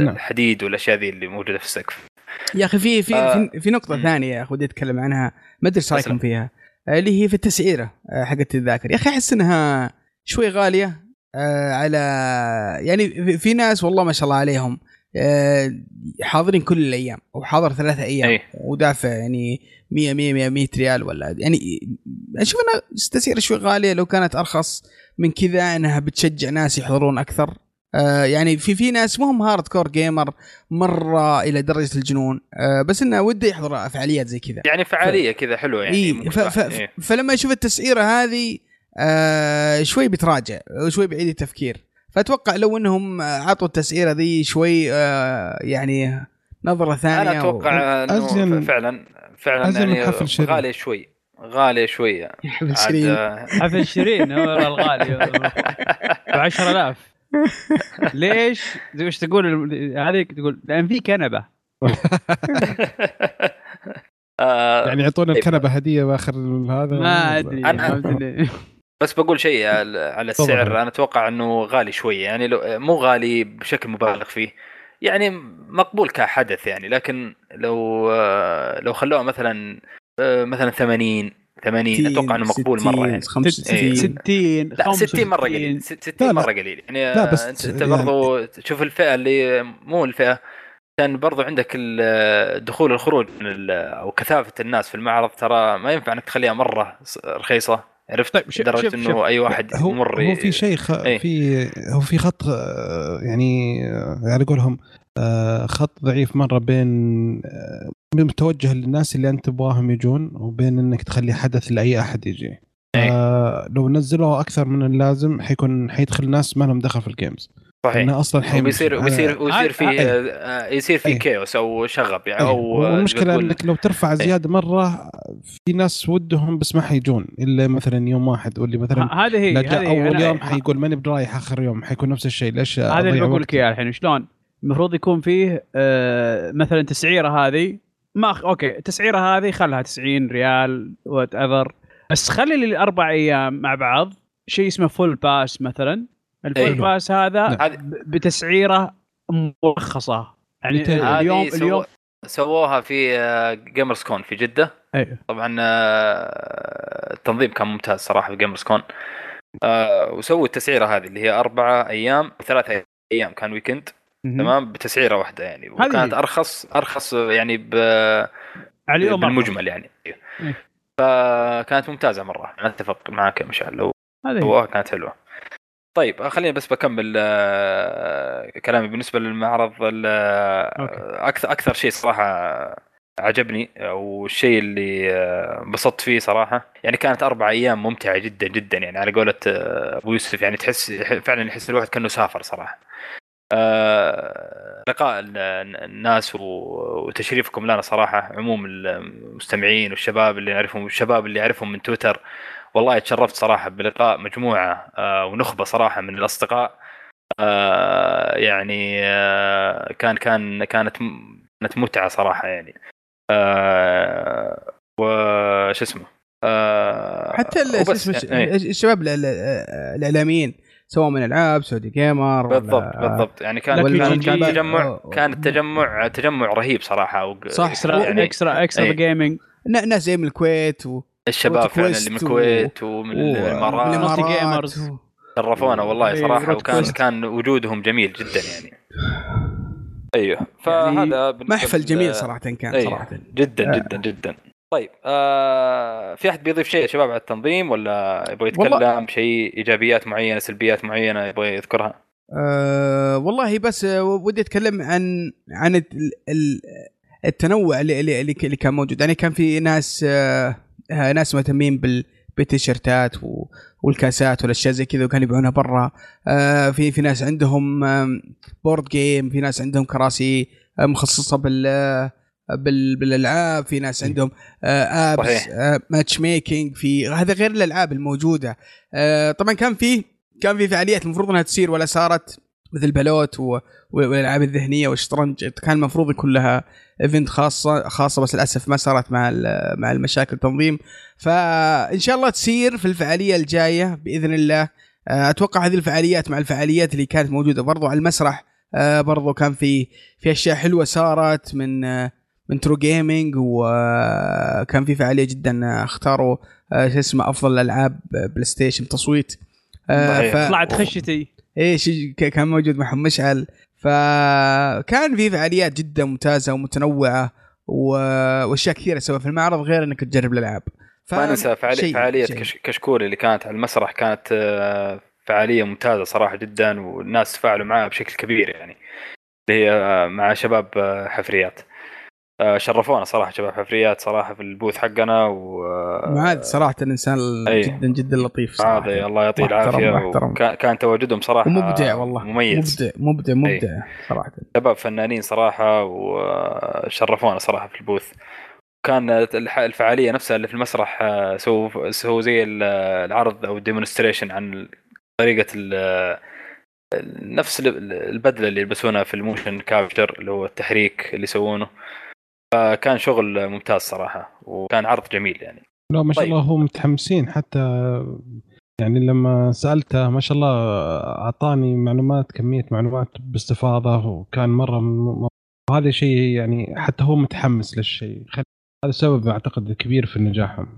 نعم. الحديد والأشياء ذي اللي موجودة في السقف يا أخي في في آه. في, نقطة مم. ثانية يا أخي ودي أتكلم عنها ما أدري إيش رأيكم. فيها آه، اللي هي في التسعيرة آه، حقت التذاكر يا أخي أحس إنها شوي غالية آه، على يعني في- ناس والله ما شاء الله عليهم آه، حاضرين كل الأيام وحاضر ثلاثة أيام أي. ودافع يعني 100 100 100 100 ريال ولا يعني أشوف إنها تسعيره شوي غالية لو كانت أرخص من كذا إنها بتشجع ناس يحضرون أكثر. آه يعني في في ناس مو هم hardcore gamer مرة إلى درجة الجنون. آه بس إنه وده يحضر فعاليات زي كذا. يعني فعالية كذا حلوة يعني إيه ف ف إيه. فلما يشوف التسعيرة هذه آه شوي بتراجع شوي بعيد التفكير. فأتوقع لو إنهم عطوا التسعيرة ذي شوي آه يعني نظرة ثانية أنا أتوقع إنه أزين- فعلا فعلا من يعني حفل شيرين. غاليه شوي غاليه شوية و... آه، حفل شيرين هو الغالي ب 10000 ليش؟ إيش تقول هذه تقول لأن في كنبة آه، يعني يعطونا طيب. الكنبة هدية باخر هذا ما أدري؟ بس بقول شيء على. السعر أنا أتوقع إنه غالي شوية يعني لو مو غالي بشكل مبالغ فيه يعني مقبول كحدث يعني لكن لو لو خلوها مثلا آه، مثلا 80 80 أتوقع إنه مقبول مرة يعني 65 60 لا 60 مرة 65. قليل 60 لا، لا. مرة قليل يعني لا، بس أنت, انت يعني- برضو تشوف الفئة اللي مو الفئة كان برضو عندك ال- الدخول والخروج أو كثافة الناس في المعرض ترى ما ينفع إنك تخليها مرة رخيصة عرفت طيب، شوف- لدرجة شوف- إنه شوف. أي واحد هو يمر هو في شيء خ... إيه. في هو في خط آه، يعني آه، يعني اقولهم آه، خط ضعيف مرة بين متوجه للناس اللي أنت تبغاهم يجون وبين إنك تخلي حدث لأي أحد يجي. آه، لو نزلوه أكثر من اللازم حيكون حيدخل ناس ما لهم دخل في ال games صحيح إنه أصلا حيمشي وبيصير وبيصير ويصير في هذا- آه، يصير في إيه. chaos أو شغب يعني إيه. أو آه، والمشكلة تقول- إنك لو ترفع إيه. زيادة مرة في ناس ودهم بس ما حيجون إلا مثلا يوم واحد واللي مثلا هذه هي أول يوم حيقول ماني برايح آخر يوم حيكون نفس الشيء ليش هذا اللي بقول؟ لك إياه الحين شلون؟ المفروض يكون فيه آه مثلا تسعيرة هذه ما أخ... okay التسعيره هذه خلها 90 ريال whatever بس خلي لي الأربع أيام مع بعض شيء اسمه full pass مثلا ال full أيوه. pass هذا ب- بتسعيره مرخصه يعني. اليوم سو- اليوم سووها في Gamers Con في جدة أيوه. طبعا آه، التنظيم كان ممتاز صراحة في Gamers Con آه، وسووا التسعيرة هذه اللي هي أربعة أيام ثلاثة أيام كان weekend. تمام بتسعيرة واحدة يعني وكانت. أرخص أرخص يعني ب على اليوم. بالمجمل يعني إيه. فكانت ممتازة مرة أنا أتفق معك يا مشعل لو كانت حلوة طيب آه، خليني بس بكمل آه، كلامي. بالنسبة للمعرض okay. أكثر أكثر شيء صراحة عجبني أو الشيء اللي آه، انبسطت فيه صراحة يعني كانت أربع أيام ممتعة جدا جدا. يعني على قولة آه، أبو يوسف يعني تحس فعلا يحس الواحد كأنه سافر صراحة. آه، لقاء ال- الناس وتشريفكم لنا صراحة عموم المستمعين والشباب اللي نعرفهم والشباب اللي أعرفهم من تويتر. والله تشرفت صراحة بلقاء مجموعة آه، ونخبة صراحة من الأصدقاء آه، يعني آه، كان كان كانت كانت متعة صراحة يعني وش اسمه حتى يعني- إيه. الشباب ال- ال- الإعلاميين سواء من ألعاب Saudi Gamer ولا- بالضبط بالضبط يعني كان كان تجمع كان التجمع تجمع رهيب صراحة صح. extra يعني extra extra. gaming ناس زي من الكويت و... الشباب فعلا اللي من الكويت ومن و- الامارات gamers. و- شرفونا والله إيه، صراحة وكان كويست. كان وجودهم جميل جدا يعني أيوه فهذا بالنسبة محفل جميل صراحة كان أيه. صراحة جدا آه. جدا جدا طيب آه في أحد بيضيف شيء يا شباب على التنظيم ولا يبغى يتكلم شيء إيجابيات معينة سلبيات معينة يبغى يذكرها أه والله بس آه، ودي أتكلم عن عن ال- ال- التنوع اللي اللي, اللي كان موجود يعني كان في ناس آه، ناس مهتمين بال بالتيشيرتات والكاسات والأشياء زي كذا وكانوا يبيعونها برا. آه، في في ناس عندهم بورد جيم في ناس عندهم كراسي آه، مخصصة بال آه، بال بالألعاب في ناس عندهم آه، apps. آه، matchmaking في هذا غير الألعاب الموجودة. آه، طبعا كان في كان في فعاليات المفروض إنها تصير ولا صارت. مثل بلوت و- والألعاب الذهنية والشطرنج. كان المفروض يكون لها event خاصه خاصة بس للأسف ما صارت مع ال- مع المشاكل التنظيم فإن شاء الله تصير في الفعالية الجاية بإذن الله. آه، أتوقع هذه الفعاليات مع الفعاليات اللي كانت موجودة برضو على المسرح. آه، برضو كان في في أشياء حلوة صارت من آه، من True Gaming وكان في فعالية جدا اختاروا شو اسمه أفضل الالعاب PlayStation تصويت. ف- طلعت خشتي. إيش كان موجود محمد مشعل. فكان في فعاليات جدا ممتازة ومتنوعة وأشياء كثيرة سوى في المعرض غير إنك تجرب الألعاب. ف- ما ننسى فعالية, شيء- فعالية شيء. كش كشكول اللي كانت على المسرح كانت آه، فعالية ممتازة صراحة جدا والناس تفاعلوا معها بشكل كبير يعني. اللي هي آه، مع شباب آه، حفريات. شرفونا صراحة شباب حفريات صراحة في البوث حقنا و آه، معاذ صراحة انسان أي. جدا جدا لطيف صراحة. معاذ الله يعطيه. وكان كان تواجدهم صراحة ومبدع والله مميز. مبدع مبدع مبدع صراحة. شباب فنانين صراحة وشرفونا صراحة في البوث. كان الفعالية نفسها اللي في المسرح آه، سووا سووا زي ال- العرض أو ال demonstration عن طريقة ال- نفس ال- البدلة اللي يلبسونها في ال motion capture اللي هو التحريك اللي يسوونه. فكان شغل ممتاز صراحة وكان عرض جميل يعني. لا ما شاء طيب. الله هم متحمسين حتى يعني لما سألته ما شاء الله أعطاني معلومات كمية معلومات باستفاضة وكان مرة م- هذا شيء يعني حتى هو متحمس للشيء. هذا سبب أعتقد كبير في نجاحهم.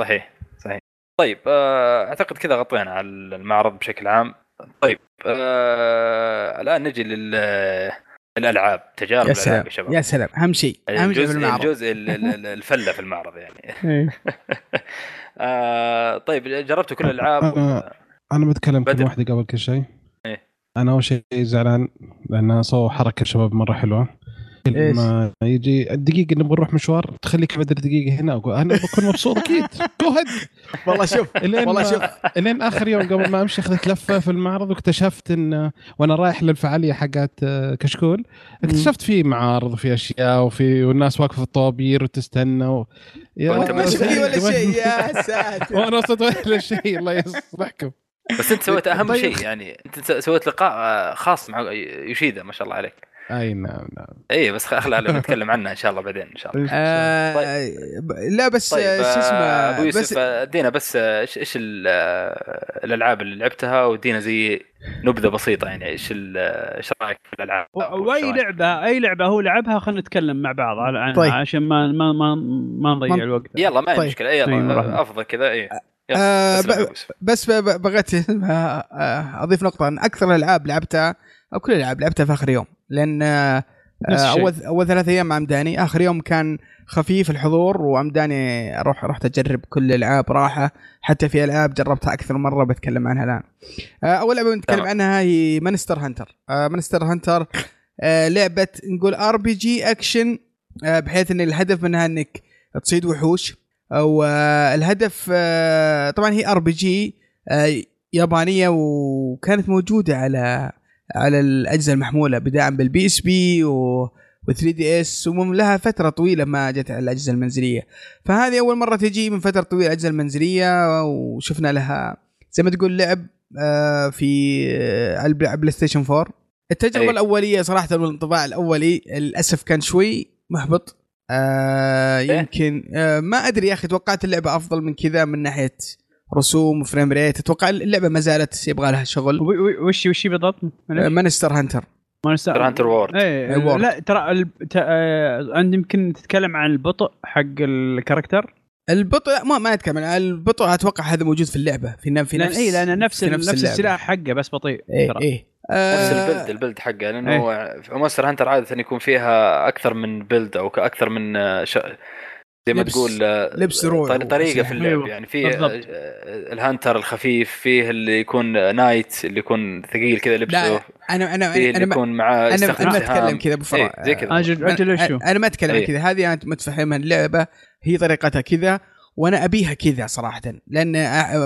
صحيح صحيح. طيب آه، أعتقد كذا غطينا على المعرض بشكل عام. طيب آه، الآن نجي لل الألعاب تجارب يا الألعاب سلام. يا شباب. يا سلام. أهم شيء أهم شيء في الجزء المعرض. الجزء ال- ال- الفلة في المعرض يعني. إيه. آه، طيب جربتوا كل الألعاب؟ أنا- أنا بتكلم. كلمه واحدة قبل كل شيء. إيه. أنا أول شيء زعلان لأن سووا حركة شباب مرة حلوة. كل؟ ما يجي. الدقيقه نبغى نروح مشوار. تخليك بدل دقيقة هنا. أقول أنا بكون مبسوط أكيد. جو هيد والله شوف والله ما شوف. إلين آخر يوم قبل ما أمشي أخذت لفة في المعرض واكتشفت إن وأنا رايح للفعالية حقت آه، كشكول. اكتشفت في معارض وفي أشياء وفي والناس واقفة في الطوابير وتستنى و... يا وأنت رب ما شفت ولا شيء؟ يا ساتر. وأنا وصلت ولا شيء. الله يصلحكم. بس أنت سويت أهم طيب. شيء يعني أنت س- سويت لقاء خاص مع يوشيدا ما شاء الله عليك. أي نعم نعم اي بس خلينا نتكلم عنها إن شاء الله بعدين إن شاء الله آه ب- لا بس طيب آه، شو آه، اسمه أبو يوسف بس آه، ادينا بس آه، إيش إيش ال- الألعاب اللي لعبتها وادينا زي نبذة بسيطة يعني إيش ال- إيش رأيك في الألعاب وأي؟ لعبة أي لعبة هو لعبها خلينا نتكلم مع بعض على- عنها طيب. عشان ما ما ما, ما نضيع من- الوقت يلا ما هي طيب. مشكلة يلا. آه، أفضل كذا اي آه،. بس بغيت أضيف نقطة ان أكثر الالعاب لعبتها أو كل الألعاب لعبتها في آخر يوم. لأن آه،. أول أول ثلاث أيام مع عمداني آخر يوم كان خفيف الحضور وعمداني أروح رحت أجرب كل الألعاب راحة. حتى في ألعاب جربتها أكثر مرة بتكلم عنها الآن. آه، أول لعبة بنتكلم. عنها هي Monster Hunter Monster Hunter لعبة نقول RPG action بحيث إن الهدف منها إنك تصيد وحوش. والهدف آه، طبعا هي RPG يابانية وكانت موجودة على على الأجهزة المحمولة بداعا بالبي اس بي و 3 دي اس ولها فترة طويلة ما جت على الأجهزة المنزلية. فهذه أول مرة تجي من فترة طويلة الأجهزة المنزلية وشفنا لها زي ما تقول لعب آه، في آه، على ال Play PlayStation 4 التجربة أي. الأولية صراحة والانطباع الأولي للأسف كان شوي محبط. آه يمكن آه ما أدري يا أخي توقعت اللعبة أفضل من كذا من ناحية رسوم و frame rate. أتوقع اللعبة ما زالت يبغى لها شغل. وش وش بالضبط؟ Monster Hunter. Monster. Hunter World إيه. World. لا ترى ال- ت- آه، عندي يمكن تتكلم عن البطء حق ال character. البطء لا ما ما أتكلم. عن البطء أتوقع هذا موجود في اللعبة. في ن- في نفس اي لأن نفس نفس. السلاح حقه بس بطيء إيه ترى. إيه. نفس آه، البلد البلد حقه لأنه في Monster Hunter عادة يكون فيها أكثر من بلد أو أكثر من آه، ش... زي ما لبس- تقول آه، لبس طري- طريقه. في اللعب يعني في بالضبط. آه، ال hunter الخفيف فيه اللي يكون knight اللي يكون ثقيل كذا لبسه. لا أنا أنا فيه أنا اللي ما- يكون معاه أنا أنا ما. أتكلم كذا أبو فراء إيه، زي كذا. أجل أجل أنا, شو أنا ما أتكلم إيه. كذا. هذه أنا متفهمها اللعبة هي طريقتها كذا وأنا أبيها كذا صراحة. لأن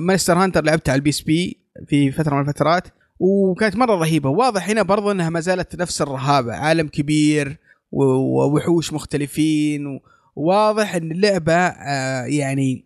Monster Hunter لعبتها على ال PSP في فترة من الفترات وكانت مرة رهيبة. واضح هنا برضو إنها ما زالت نفس الرهابة عالم كبير ووحوش مختلفين و- وواضح إن اللعبة آه، يعني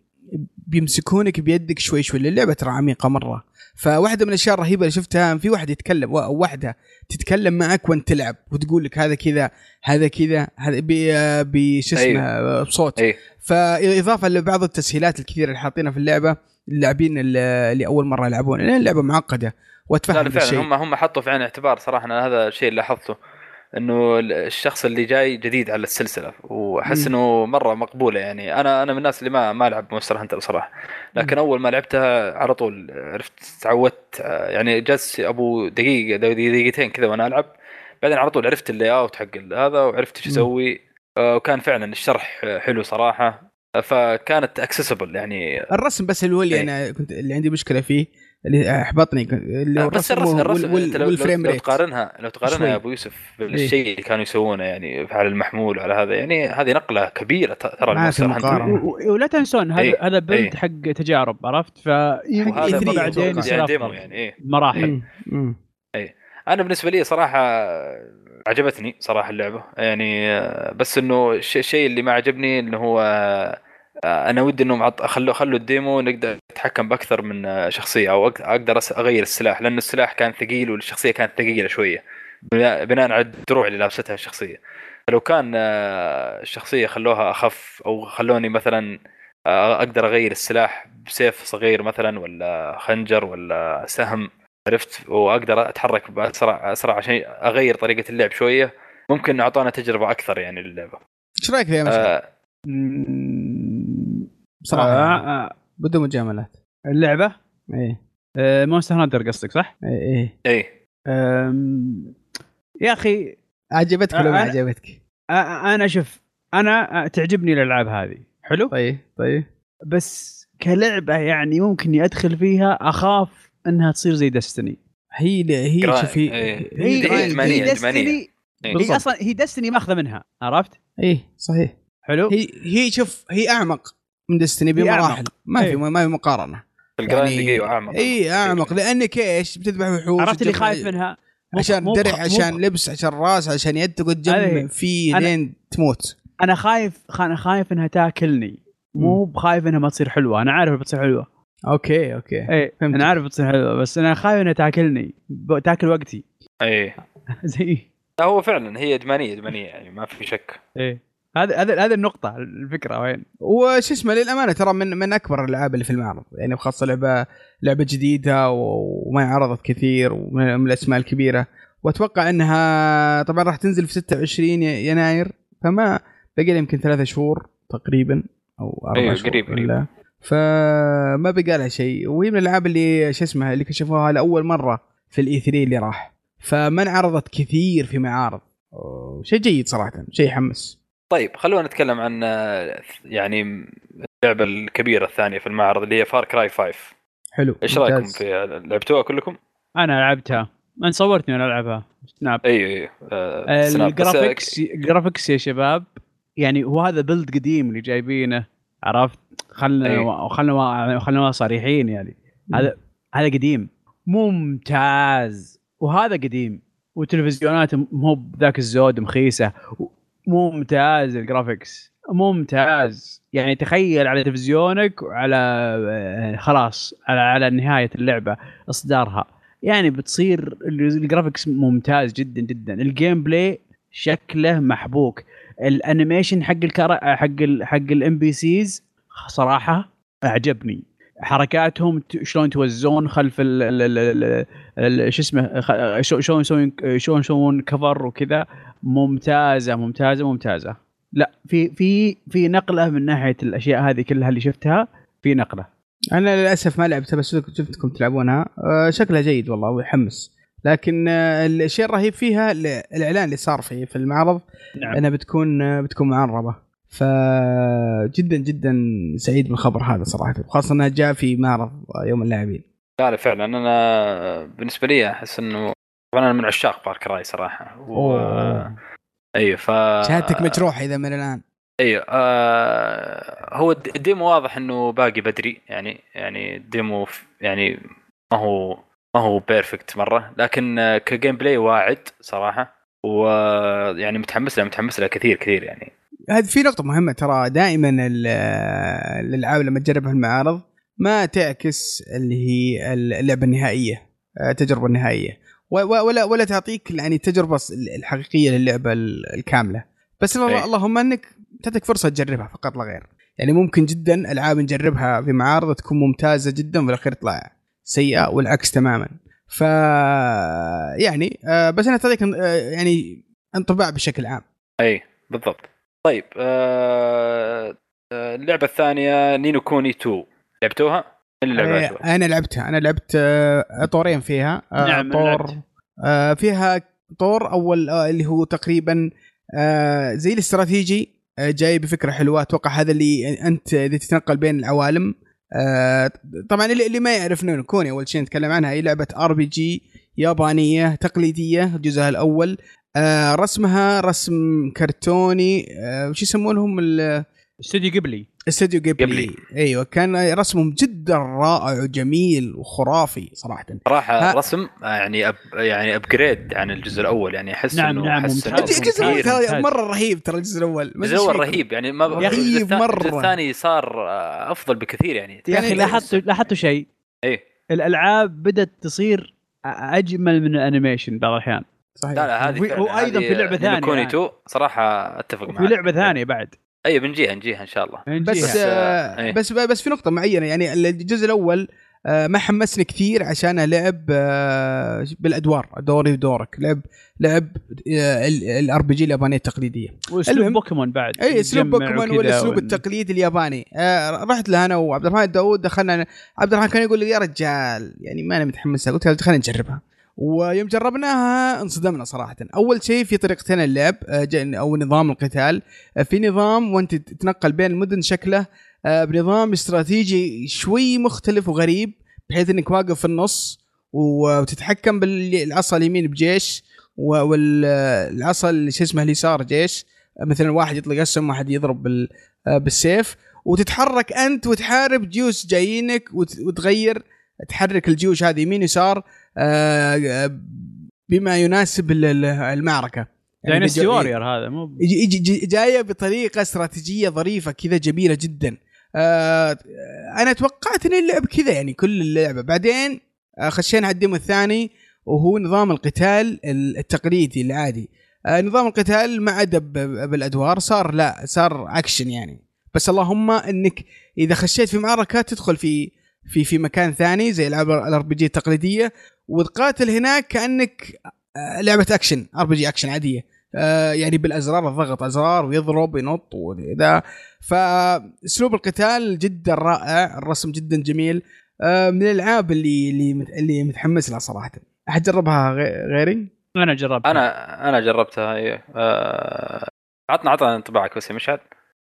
بيمسكونك بيدك شوي شوي اللعبة ترى عميقة مرة. فواحدة من الأشياء الرهيبة اللي شفتها في واحد يتكلم واحدة تتكلم معك وأنت تلعب وتقول لك هذا كذا هذا كذا هذا ب- بش اسمه أيوه. بصوت. إيه فإضافة لبعض التسهيلات الكثيرة اللي حاطينها في اللعبة اللاعبين اللي أول مرة يلعبون لأن اللعبة معقدة وأتفهم لا فعلا الشيء. هم هم حطوا في عين الاعتبار صراحة أنا هذا الشيء اللي لاحظته. إنه الشخص اللي جاي جديد على السلسلة وأحس. إنه مرة مقبولة يعني. أنا أنا من الناس اللي ما ما ألعب Monster Hunter صراحة لكن أول ما لعبتها على طول عرفت تعودت يعني جلس أبو دقيقه دقيقتين كذا وأنا ألعب. بعدين على طول عرفت ال layout حق هذا وعرفت إيش. أسوي. آه، وكان فعلا الشرح حلو صراحة. فكانت accessible يعني. الرسم بس اللي هو اللي إيه. أنا كنت اللي عندي مشكلة فيه اللي احبطني اللي بس الرسم الرسم وال- لو, لو, وال frame لو rate تقارنها لو تقارنها شوي. يا أبو يوسف بالشيء اللي كانوا يسوونه يعني على المحمول وعلى هذا يعني هذه نقلة كبيرة ترى ولا تنسون هذا إيه، هذا build إيه. حق تجارب عرفت فيمكن وهذا E3 برضه بعدين يعني يعني إيه مراحل. مم. أنا بالنسبة لي صراحة عجبتني صراحة اللعبة يعني بس إنه الش- الشيء اللي ما عجبني إنه هو أنا ودي إنهم عط- خلوا خلوا الديمو نقدر نتحكم بأكثر من آه، شخصية أو أقدر أغير السلاح لأنه السلاح كان ثقيل والشخصية كانت ثقيلة شوية. بناء بناء على الدروع اللي لابستها الشخصية. فلو كان آه، الشخصيه خلوها أخف أو خلوني مثلا آه، أقدر أغير السلاح بسيف صغير مثلا ولا خنجر ولا سهم عرفت؟ وأقدر أتحرك بأسرع أسرع عشان أغير طريقة اللعب شوية. ممكن اعطونا تجربة أكثر يعني للعبه إيش رأيك فيها؟ آه. بصراحة آه، آه، بدون مجاملات اللعبة إيه آه، Monster Hunter قصدك صح؟ إيه إيه اي آم، يا أخي عجبتك ولا ما أنا- عجبتك؟ آه، أنا شوف أنا آه، تعجبني الألعاب هذه حلو طيب طيب بس كلعبة يعني ممكن أدخل فيها أخاف إنها تصير زي Destiny هي هي. شوفي إيه. هي هي إدمانية. Destiny إيه. هي أصلا هي Destiny ماخذة منها عرفت؟ إيه صحيح حلو؟ هي هي شوف هي أعمق من هي أعمق. بمراحل. ما في إيه. ما في مقارنة. ال grinding أيوه اعمق اي أعمق. لأنك إيش؟ بتذبح وحوش عرفت اللي خايف منها؟ مو- عشان درع عشان لبس عشان راس عشان يد تقعد تجمع هذه- فيه أنا- لين تموت. أنا خايف أنا خايف إنها تاكلني. مو بخايف إنها ما تصير حلوة. أنا عارف بتصير حلوة. okay okay. إيه فهمت. أنا عارف بتصير حلوة بس أنا خايف إنها تاكلني. تاكل وقتي. اي زي لا، هو فعلا هي ادمانيه ادمانيه يعني ما في شك. إيه. هذا هذا هذا النقطة الفكرة وين؟ وش اسمه للأمانة ترى من من أكبر الألعاب اللي في المعرض. يعني بخاصة لعبه لعبة جديدة و- وما عرضت كثير ومن من الأسماء الكبيرة. وأتوقع إنها طبعا راح تنزل في 26 ي- يناير فما بقي لها يمكن ثلاثة شهور تقريبا أو أربع أيوة، شهور قريب- قريب. ولا- فما بقى لها شيء. وهي من الألعاب اللي شو اسمها اللي كشفوها لأول مرة في ال E3 اللي راح. فما انعرضت كثير في معارض. شيء جيد صراحة شيء يحمس. طيب خلونا نتكلم عن آه، يعني اللعبة الكبيرة الثانية في المعرض اللي هي Far Cry 5 حلو إيش رأيكم. فيها لعبتوها كلكم؟ أنا لعبتها. أنا صورتني وأنا ألعبها. Snap أيوه أيوه آه، ال graphics ال graphics يا شباب يعني هو هذا build قديم اللي جايبينه عرفت؟ خلنا أي. خلنا خلنا صريحين يعني. هذا هذا قديم. ممتاز. وهذا قديم. وتلفزيونات مو بذاك الزود مخيسة. ممتاز ال graphics ممتاز. يعني تخيل على تلفزيونك وعلى آه، خلاص على على نهاية اللعبة إصدارها. يعني بتصير ال graphics ممتاز جدا جدا. ال gameplay شكله محبوك. ال animation حق الكرا حق ال حق ال NPCs صراحة أعجبني. حركاتهم شلون توزون خلف ال ال ال ال ال شو اسمه شلون يسوون شلون يسوون cover وكذا. ممتازة ممتازة ممتازة. لا في في في نقلة من ناحية الأشياء هذه كلها اللي شفتها في نقلة. أنا للأسف ما لعبتها بس شفتكم تلعبونها. آه، شكلها جيد والله ويحمس. لكن آه، الشيء الرهيب فيها ال- الإعلان اللي صار فيه في المعرض. نعم. إنها بتكون آه، بتكون معربه فجدا جدا سعيد بالخبر هذا صراحة خاصه إنها جاء في معرض يوم اللاعبين. لا لا فعلا. أنا بالنسبة لي أحس إنه طبعا أنا من عشاق بار كراي صراحة. و... أيوه ف شهادتك مجروحة إذا من الآن. أيوه آه هو الد- ال demo واضح إنه باقي بدري. يعني يعني ال demo يعني ما هو ما هو perfect مرة. لكن ك gameplay واعد صراحة. ويعني متحمس له متحمس له كثير كثير يعني. هذه في نقطة مهمة ترى دائما ال- الألعاب لما تجربها المعارض ما تعكس اللي هي اللعبة النهائية التجربة النهائية. و- و- ولا ولا تعطيك يعني التجربة الحقيقية للعبة ال- الكاملة. بس أي. اللهم أنك تعطيك فرصة تجربها فقط لا غير. يعني ممكن جدا ألعاب نجربها في معارض تكون ممتازة جدا وفي الاخير تطلع سيئة والعكس تماما. ف يعني آه، بس أنا تعطيك آه، يعني انطباع بشكل عام. اي بالضبط. طيب آه آه، اللعبة الثانية نينو كوني 2 لعبتوها؟ من اللي لعبتوها؟ آه، أنا لعبتها أنا لعبت آه، طورين فيها آه، نعم، طور. آه، فيها طور أول آه، اللي هو تقريبا آه، زي الاستراتيجي آه، جاي بفكرة حلوة أتوقع هذا اللي أنت اذا تتنقل بين العوالم آه، طبعا اللي, اللي ما يعرف Ni no Kuni أول شيء نتكلم عنها هي لعبة RPG يابانية تقليدية جزءها الأول آه، رسمها رسم كرتوني آه، وش يسمونهم ال- استوديو قبلي استوديو Ghibli. Ghibli. أيوه كان رسمهم جدا رائع وجميل وخرافي صراحة صراحة ها- رسم آه، يعني أب يعني upgrade عن الجزء الأول يعني أحس نعم، إنه نعم، أحس إنه ممتاز. الجزء الأول. ترى. مرة رهيب ترى الجزء الأول الجزء الأول. رهيب يعني ما رهيب الجزء الثاني- مرة. الجزء الثاني صار آه، أفضل بكثير يعني يا أخي يعني- لاحظتوا لاحظتوا شيء إيه الألعاب بدأت تصير أجمل من ال animation بعض الأحيان صحيح لا لا هذه هذه في لعبة Ni no ثانية Kuni يعني. 2 صراحة أتفق معك وفي لعبة ثانية بعد أي بنجيها نجيها إن شاء الله بس نجيها. آه إيه. بس بس في نقطة معينة يعني الجزء الأول آه ما حمسني كثير عشان لعب آه بالأدوار دوري ودورك لعب لعب ال RPG اليابانية التقليدية وأسلوب. بوكيمون بعد اي أسلوب بوكيمون والاسلوب التقليدي الياباني آه رحت له أنا وعبد الرحمن داوود دخلنا عبد الرحمن كان يقول لي يا رجال يعني ما أنا متحمس قلت له خلينا نجربها ويوم جربناها انصدمنا صراحة. أول شيء في طريقتين اللعب آه، أو نظام القتال. آه، في نظام وأنت تتنقل بين المدن شكله آه، بنظام استراتيجي شوي مختلف وغريب بحيث إنك واقف في النص وتتحكم بالعصا اليمين بجيش والعصا اللي شو اسمه اليسار جيش. مثلا واحد يطلق أسهم واحد يضرب بال بالسيف. وتتحرك أنت وتحارب جيوش جايينك وت- وتغير تحرك الجيوش هذه يمين يسار. بما يناسب ال- ال- المعركة. Dynasty بجو- Warrior هذا مو جاية بطريقة استراتيجية ظريفة كذا جميلة جدا. آه أنا توقعت إن اللعب كذا يعني كل اللعبة. بعدين آه خشينا على ال demo الثاني وهو نظام القتال التقليدي العادي. آه نظام القتال ما عدا بالأدوار صار لا صار أكشن يعني. بس اللهم إنك إذا خشيت في معركة تدخل في في في مكان ثاني زي العاب ال RPG التقليدية وتقاتل هناك كأنك آه، لعبة action RPG action عادية. آه، يعني بالأزرار الضغط أزرار ويضرب وينط وذا. فأسلوب القتال جدا رائع الرسم جدا جميل. آه، من الألعاب اللي اللي مت- اللي متحمس لها صراحة. أحد جربها غي- غيري؟ أنا جربت أنا أنا جربتها إيه. آه، عطنا عطنا انطباعك بس يا مشعل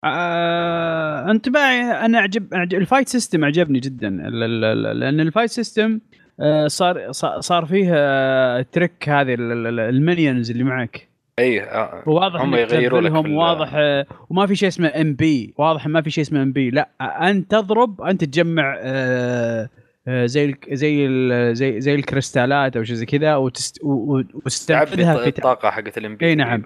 آه انطباعي أنا اعجب أعجب- ال fight system عجبني جدا. لأن ال fight system آه صار صار- فيه آه trick هذه ال- ال- ال minions اللي معك. إيه آه، واضح هم يغيروا لك واضح آه، وما في شيء اسمه MP واضح ما في شيء اسمه MP لا انت تضرب انت تجمع آه، آه، زي ال زي ال زي زي الكريستالات أو شيء زي كذا وتستنفذها في الطاقة حقت ال MP إي نعم.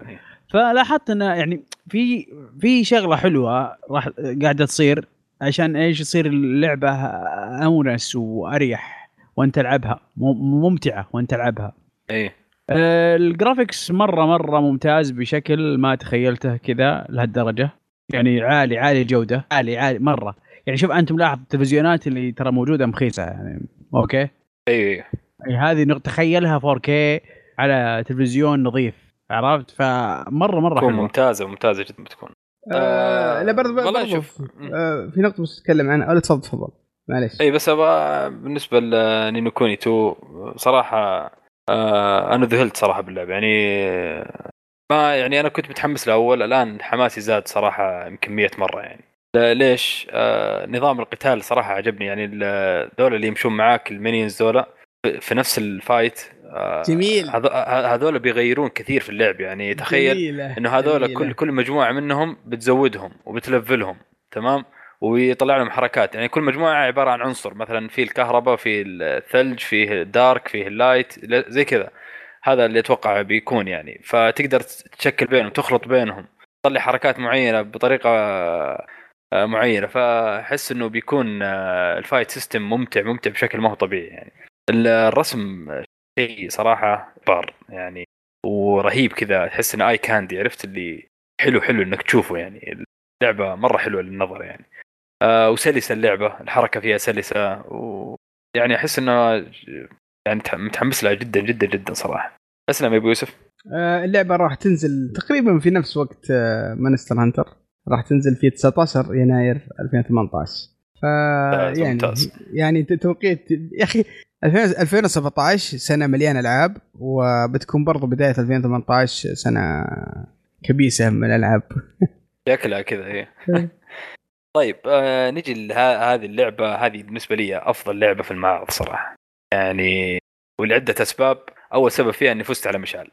فلاحظت انه يعني في في شغلة حلوة راح قاعدة تصير عشان إيش يصير اللعبة أونس وأريح وأنت تلعبها. مم- ممتعة وأنت تلعبها. إيه. آه، ال graphics مرة مرة ممتاز بشكل ما تخيلته كذا لهالدرجة. يعني عالي عالي الجوده عالي عالي مرة. يعني شوف انت ملاحظ التلفزيونات اللي ترى موجودة مخيسة يعني أوكي؟ إيه يعني هذه تخيلها 4K على تلفزيون نظيف. عرفت؟ فمرة مرة تكون حلوة. ممتازة ممتازة جدا بتكون. آه لا برضه والله برضه شوف آه في نقطة بس اتكلم عنها. ولا تفضل تفضل. معليش. اي بس أبغى بالنسبة لنينو كوني 2 صراحة آه أنا ذهلت صراحة باللعبه يعني ما يعني أنا كنت متحمس الأول الآن حماسي زاد صراحة يمكن 100 مرة يعني. ليش؟ آه نظام القتال صراحة عجبني. يعني ذول اللي يمشون معاك ال minions ذولا في- نفس ال fight آه جميل. هذو- هذول بيغيرون كثير في اللعب يعني تخيل جميلة. إنه هذول. كل كل مجموعة منهم بتزودهم وبتلفلهم تمام ويطلع لهم حركات يعني كل مجموعة عبارة عن عنصر مثلا في الكهرباء في الثلج فيه ال dark فيه ال light زي كذا هذا اللي أتوقع بيكون يعني فتقدر تشكل بينهم تخلط بينهم تطلع حركات معينة بطريقة آه، معينة فأحس إنه بيكون آه، ال fight system ممتع ممتع بشكل ما هو طبيعي يعني الرسم شيء صراحة جبار يعني ورهيب كذا تحس انه eye candy عرفت اللي حلو حلو إنك تشوفه يعني. اللعبة مرة حلوة للنظر يعني. آه وسلسة اللعبة الحركة فيها سلسة ويعني أحس إنه يعني متح- متحمس لها جدا جدا جدا صراحة. أسلم يا أبو يوسف. آه، اللعبة راح تنزل تقريبا في نفس وقت Monster Hunter راح تنزل في 19 يناير 2018 ف يعني ممتاز. يعني توقيت يا أخي 2000 2017 سنة مليانة ألعاب وبتكون برضو بداية 2018 سنة كبيسة من الألعاب. شكلها كذا إيه. طيب آه نجي لهذه اللعبة هذه بالنسبة لي أفضل لعبة في المعرض صراحة. يعني ولعدة أسباب أول سبب فيها إني فزت على مشعل.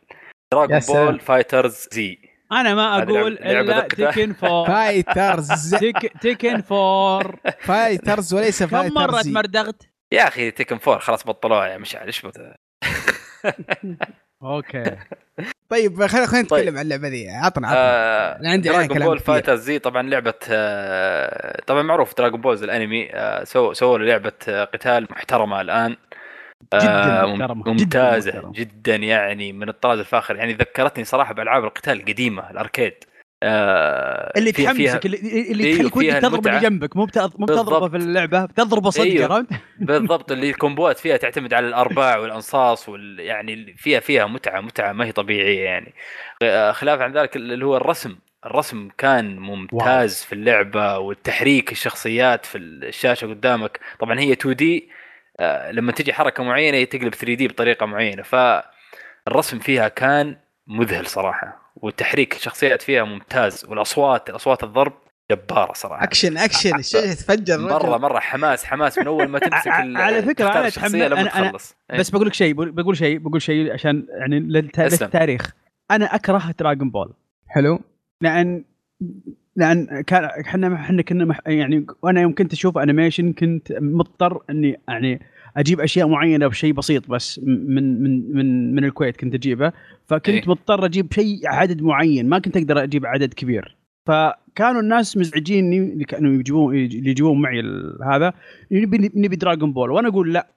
Dragon سلام. Ball Fighters Z أنا ما أقول إلا. Tekken Four Fighters Tek- Tekken Four Fighters وليس كم مرة Fighters تمردغت؟ يا أخي Tekken Four خلاص بطلوها يا مشعل إيش بت- okay. طيب خلينا خلينا طيب. نتكلم عن اللعبة دي عطنا عطنا. آه عندي كلام Ball. Fighters Z طبعا لعبة آه طبعا معروف Dragon Ball Z الأنمي. آه سووا سووا له لعبة آه، قتال محترمة الآن. جداً محترمة، جداً ممتازة محترمة. جدا يعني من الطراز الفاخر يعني ذكرتني صراحة بألعاب القتال القديمة الأركيد آه اللي فيها- تحمسك اللي, اللي أيوه، تخليك ودك فيها تضرب اللي. جنبك مو مو بتضربه. في اللعبة بتضربه صدق أيوه. بالضبط اللي الكومبوات فيها تعتمد على الأرباع والأنصاص وال يعني فيها فيها متعة متعة ما هي طبيعية يعني آه، خلاف عن ذلك اللي هو الرسم الرسم كان ممتاز واو. في اللعبة والتحريك الشخصيات في الشاشة قدامك طبعا هي 2 دي لما تجي حركة معينة تقلب 3 D بطريقة معينة. فالرسم فيها كان مذهل صراحة وتحريك الشخصيات فيها ممتاز والأصوات الاصوات الضرب جبارة صراحة. action action الشاشه تفجر مرة مرة حماس حماس من أول ما تمسك على الشخصية أتحمل- لما أنا- أنا- إيه. بس بقول لك شيء بقول شيء بقول شيء عشان يعني. للتاريخ أنا أكره Dragon Ball حلو؟ لأن لأن كان إحنا إحنا كنا مح يعني وأنا يوم كنت أشوف animation كنت مضطر إني يعني أجيب أشياء معينة بشيء بسيط بس من من من من الكويت كنت أجيبه. فكنت إيه. مضطر أجيب شيء عدد معين ما كنت أقدر أجيب عدد كبير. فكانوا الناس مزعجيني اللي كانوا يجيبون اللي يجيبون معي هذا نبي نبي Dragon Ball وأنا أقول لا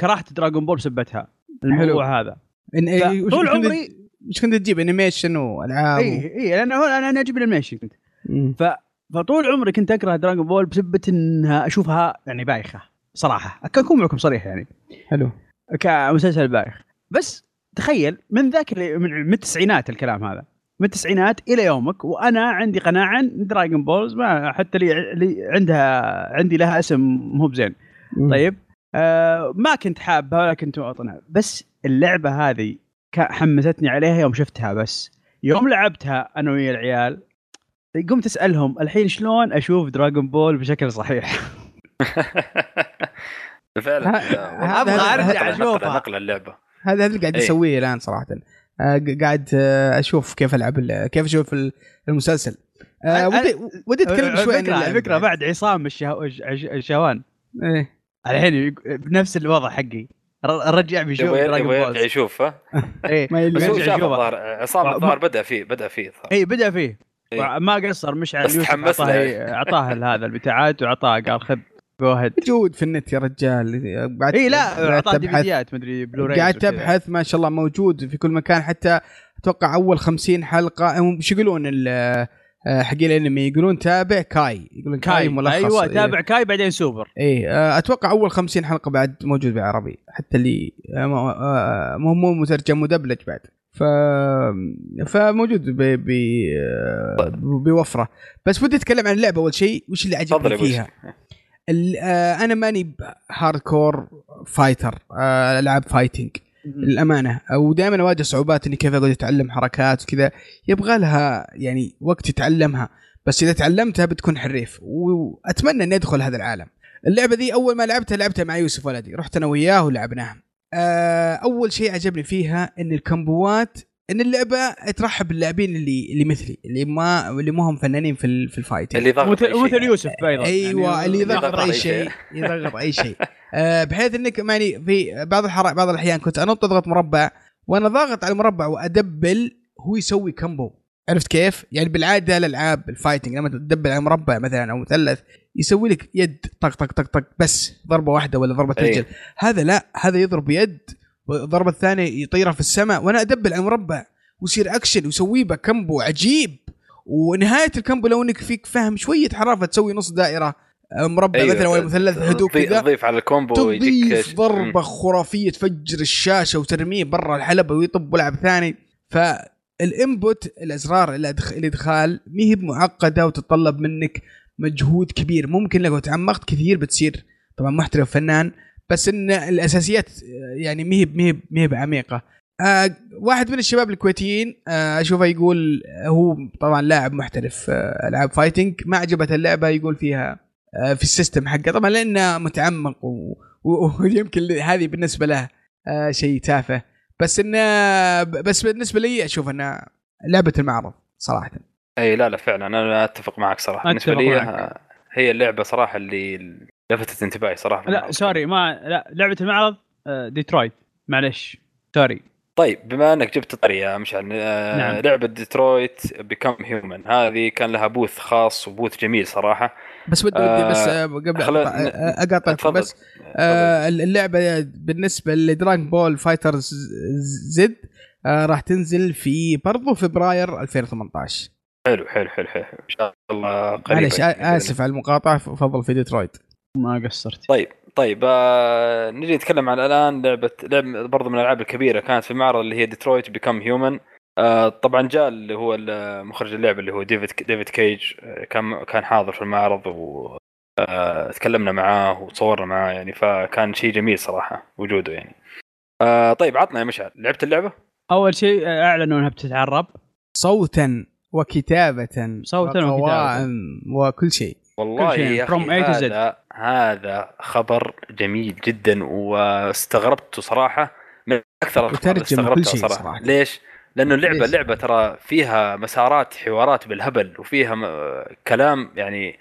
كرهت Dragon Ball بسبتها الموضوع هذا. إن إيه، طول عمري مش كنت تجيب؟ animation وألعاب. اي اي أنا أنا أجيب ال animation كنت. مم. فطول عمري كنت اكره Dragon Ball بسبه انها اشوفها يعني بايخة صراحة. أكون معكم صريح يعني. حلو. كمسلسل بايخ. بس تخيل من ذاك من من التسعينات الكلام هذا. من التسعينات إلى يومك وأنا عندي قناعة إن Dragon Ball Z ما حتى لي, لي عندها عندي لها اسم مو بزين. طيب؟ آه ما كنت حابها ولا كنت اطنها بس اللعبة هذه حمستني عليها يوم شفتها بس. يوم لعبتها أنا ويا العيال قمت أسألهم الحين شلون أشوف Dragon Ball بشكل صحيح؟ فعلا أرجع نقلة- أشوفها. نقلة اللعبة. هذا هذا اللي قاعد إيه. اسويه الآن صراحة. آه، ق- قاعد آه، أشوف كيف ألعب ال- كيف أشوف ال- المسلسل. آه، ودي ودي أتكلم شوي عن على فكرة بعد عصام الشوان إيه. الحين بنفس الوضع حقي. ر- الرجع بيشوف يبغى دراغون يبغى يرجع بول يشوف ها؟ إيه. بس هو شاف. الظاهر عصام الظاهر بدأ فيه بدأ فيه. اي بدأ فيه. إيه. ما قصر مشعل بس يوسف تحمس اعطاه هذا البتاعات واعطاه قال خذ جو هيد موجود في النت يا رجال. بعد اي لا قاعد اعطاه تبحث DVD ات مدري بلوراي قاعد تبحث ما شاء الله موجود في كل مكان. حتى أتوقع أول خمسين حلقة هم إيش يقولون آه، حقين الأنمي؟ يقولون تابع Kai. يقولون Kai, Kai. ملخص. أيوه إيه. تابع Kai بعدين سوبر. إيه آه، أتوقع أول خمسين حلقة بعد موجود بالعربي حتى اللي آه، مو مو مترجم مدبلج بعد. ف فموجود ب... ب... آه، بوفرة. بس ودي أتكلم عن اللعبة أول شيء وش اللي عجبني فيها؟ ال- آه، أنا ماني hardcore fighter آه، ألعاب fighting للأمانة. ودائما أواجه صعوبات إني كيف أقعد أتعلم حركات وكذا. يبغى لها يعني وقت تتعلمها بس إذا تعلمتها بتكون حريف. وأتمنى إني أدخل هذا العالم. اللعبة دي أول ما لعبتها لعبتها مع يوسف ولدي. رحت أنا وياه ولعبناها. أول شيء عجبني فيها إن ال combo ات إن اللعبة ترحب باللاعبين اللي اللي مثلي اللي ما اللي ما هم فنانين في ال- في ال fighting اللي ضغط مثل أي شيء. مثل يوسف أيضا أيوه يعني اللي يضغط أي أي شيء شيء. يضغط أي شيء آه، بحيث إنك يعني في بعض الحر... بعض الأحيان كنت أنط اضغط مربع وأنا ضاغط على المربع وأدبل هو يسوي combo عرفت كيف؟ يعني بالعادة الالعاب ال fighting لما تدبل على مربع مثلا أو مثلث يسوي لك يد طق طق طق طق بس ضربة واحدة ولا ضربة أي. رجل هذا لا هذا يضرب يد والضربه الثانية يطيرها في السماء وأنا أدبل على مربع ويصير أكشن ويسوي بك combo عجيب. ونهاية ال combo لو إنك فيك فهم شوية حرافة تسوي نص دائرة آه، مربع أيوة. مثلا ولا مثلث هدوء تضيف- كذا. تضيف على ال combo تضيف ضربة خرافية تفجر الشاشة وترميه برا الحلبة ويطب ولعب ثاني. فال input الأزرار الإدخال ما هي معقده وتتطلب منك مجهود كبير. ممكن لو تعمقت كثير بتصير طبعا محترف فنان بس إن الأساسيات يعني هي ما هي بعميقة. آه واحد من الشباب الكويتيين آه أشوفه يقول هو طبعا لاعب محترف آه ألعاب fighting. ما عجبته اللعبة يقول فيها آه في ال system حقه. طبعا لأنه متعمق ويمكن هذه بالنسبة له آه شيء تافه. بس إنه بس بالنسبة لي أشوف انها لعبة المعرض صراحة. إي لا لا فعلا. أنا أتفق معك صراحة. بالنسبة أتفق لي معك. آه، هي اللعبة صراحة اللي لفتت انتباهي صراحة. لا sorry ما لا لعبة المعرض آه، ديترويت. معلش sorry. طيب بما إنك جبت طري يا مشعل آه نعم. لعبة Detroit: Become Human هذه كان لها booth خاص و booth جميل صراحة. بس ودي آه، ودي بس آه، قبل آه، أقاطعك. بس. آه اللعبة بالنسبة ل Dragon Ball FighterZ زد آه راح تنزل في برضو فبراير 2018 حلو حلو حلو حلو إن شاء الله قريبا معلش آسف على المقاطعة فضل في ديترويت. ما قصرت. طيب طيب آه نجي نتكلم عن الآن لعبة لعبه برضو من الألعاب الكبيرة. كانت في المعرض اللي هي Detroit: Become Human. آه طبعا جاء اللي هو مخرج اللعبة اللي هو ديفيد ديفيد كيج. كان كان حاضر في المعرض و آه تكلمنا معاه وصورنا معاه يعني فكان شيء جميل صراحة وجوده يعني. آه طيب عطنا يا مشعل لعبت اللعبة؟ أول شيء أعلنوا إنها بتتعرب. صوتا. وكتابة صوتاً وقوائم وكل شيء والله كل شيء يا Z. هذا هذا خبر جميل جدا واستغربته صراحة من أكثر الأخبار استغربتها شيء صراحة صراحة. ليش؟ لأنه اللعبه ليش؟ اللعبه ترى فيها مسارات حوارات بالهبل وفيها م- كلام يعني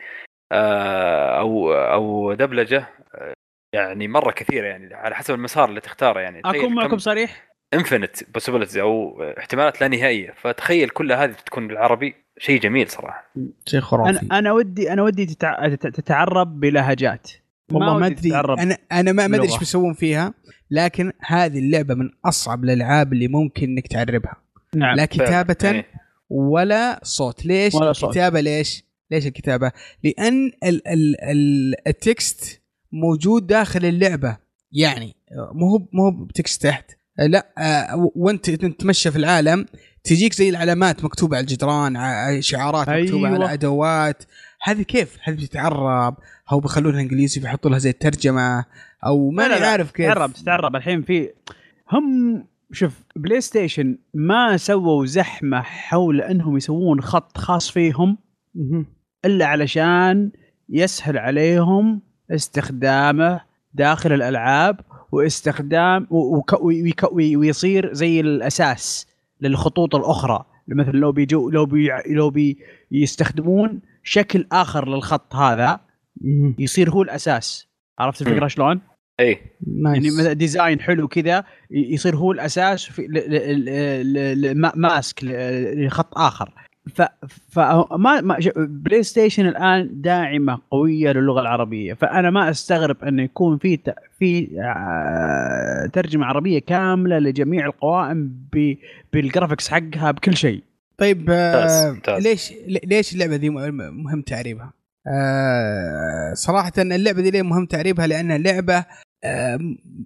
آه، أو أو دبلجة آه، يعني مرة كثيرة يعني على حسب المسار اللي تختاره يعني أكون معكم صريح infinite possibilities أو احتمالات لا نهائية. فتخيل كل هذه تكون بالعربي شيء جميل صراحة. شيء خرافي. أنا أنا ودي أنا ودي تتع... تت- تتعرب بلهجات. والله ما أدري. أنا أنا ما ما أدري. إيش بيسوون فيها لكن هذه اللعبة من أصعب الألعاب اللي ممكن إنك تعربها. نعم. لا كتابة إيه. ولا صوت. ليش؟ ولا صوت. الكتابة ليش؟ ليش الكتابة؟ لأن ال ال ال ال text موجود داخل اللعبة. يعني مو هو مو هو ب text تحت. لا آه، وانت تتمشى في العالم تجيك زي العلامات مكتوبة على الجدران ع- شعارات مكتوبة أيوة. على أدوات هذه كيف؟ هذه بتتعرب أو بيخلونها إنجليزي بيحطوا لها زي الترجمة أو ماني لا، عارف كيف تتعرب تتعرب الحين في هم شوف Play Station ما سووا زحمة حول إنهم يسوون خط خاص فيهم. إلا علشان يسهل عليهم استخدامه داخل الألعاب واستخدام ويصير زي الاساس للخطوط الاخرى مثل لو بيجو لو بي لو بي يستخدمون شكل اخر للخط هذا. يصير هو الاساس عرفت الفكرة. شلون؟ اي يعني مثلا design حلو كذا ي- يصير هو الاساس في ماسك لخط اخر ف فما ما ش- PlayStation الآن داعمة قوية للغة العربية فأنا ما أستغرب انه يكون في ت- في آه، ترجمة عربية كاملة لجميع القوائم ب- بال graphics حقها بكل شيء طيب آه ممتاز، ممتاز. ليش ليش اللعبة دي م- مهم تعريبها؟ آه صراحة اللعبة دي ليه مهم تعريبها لانها لعبه آه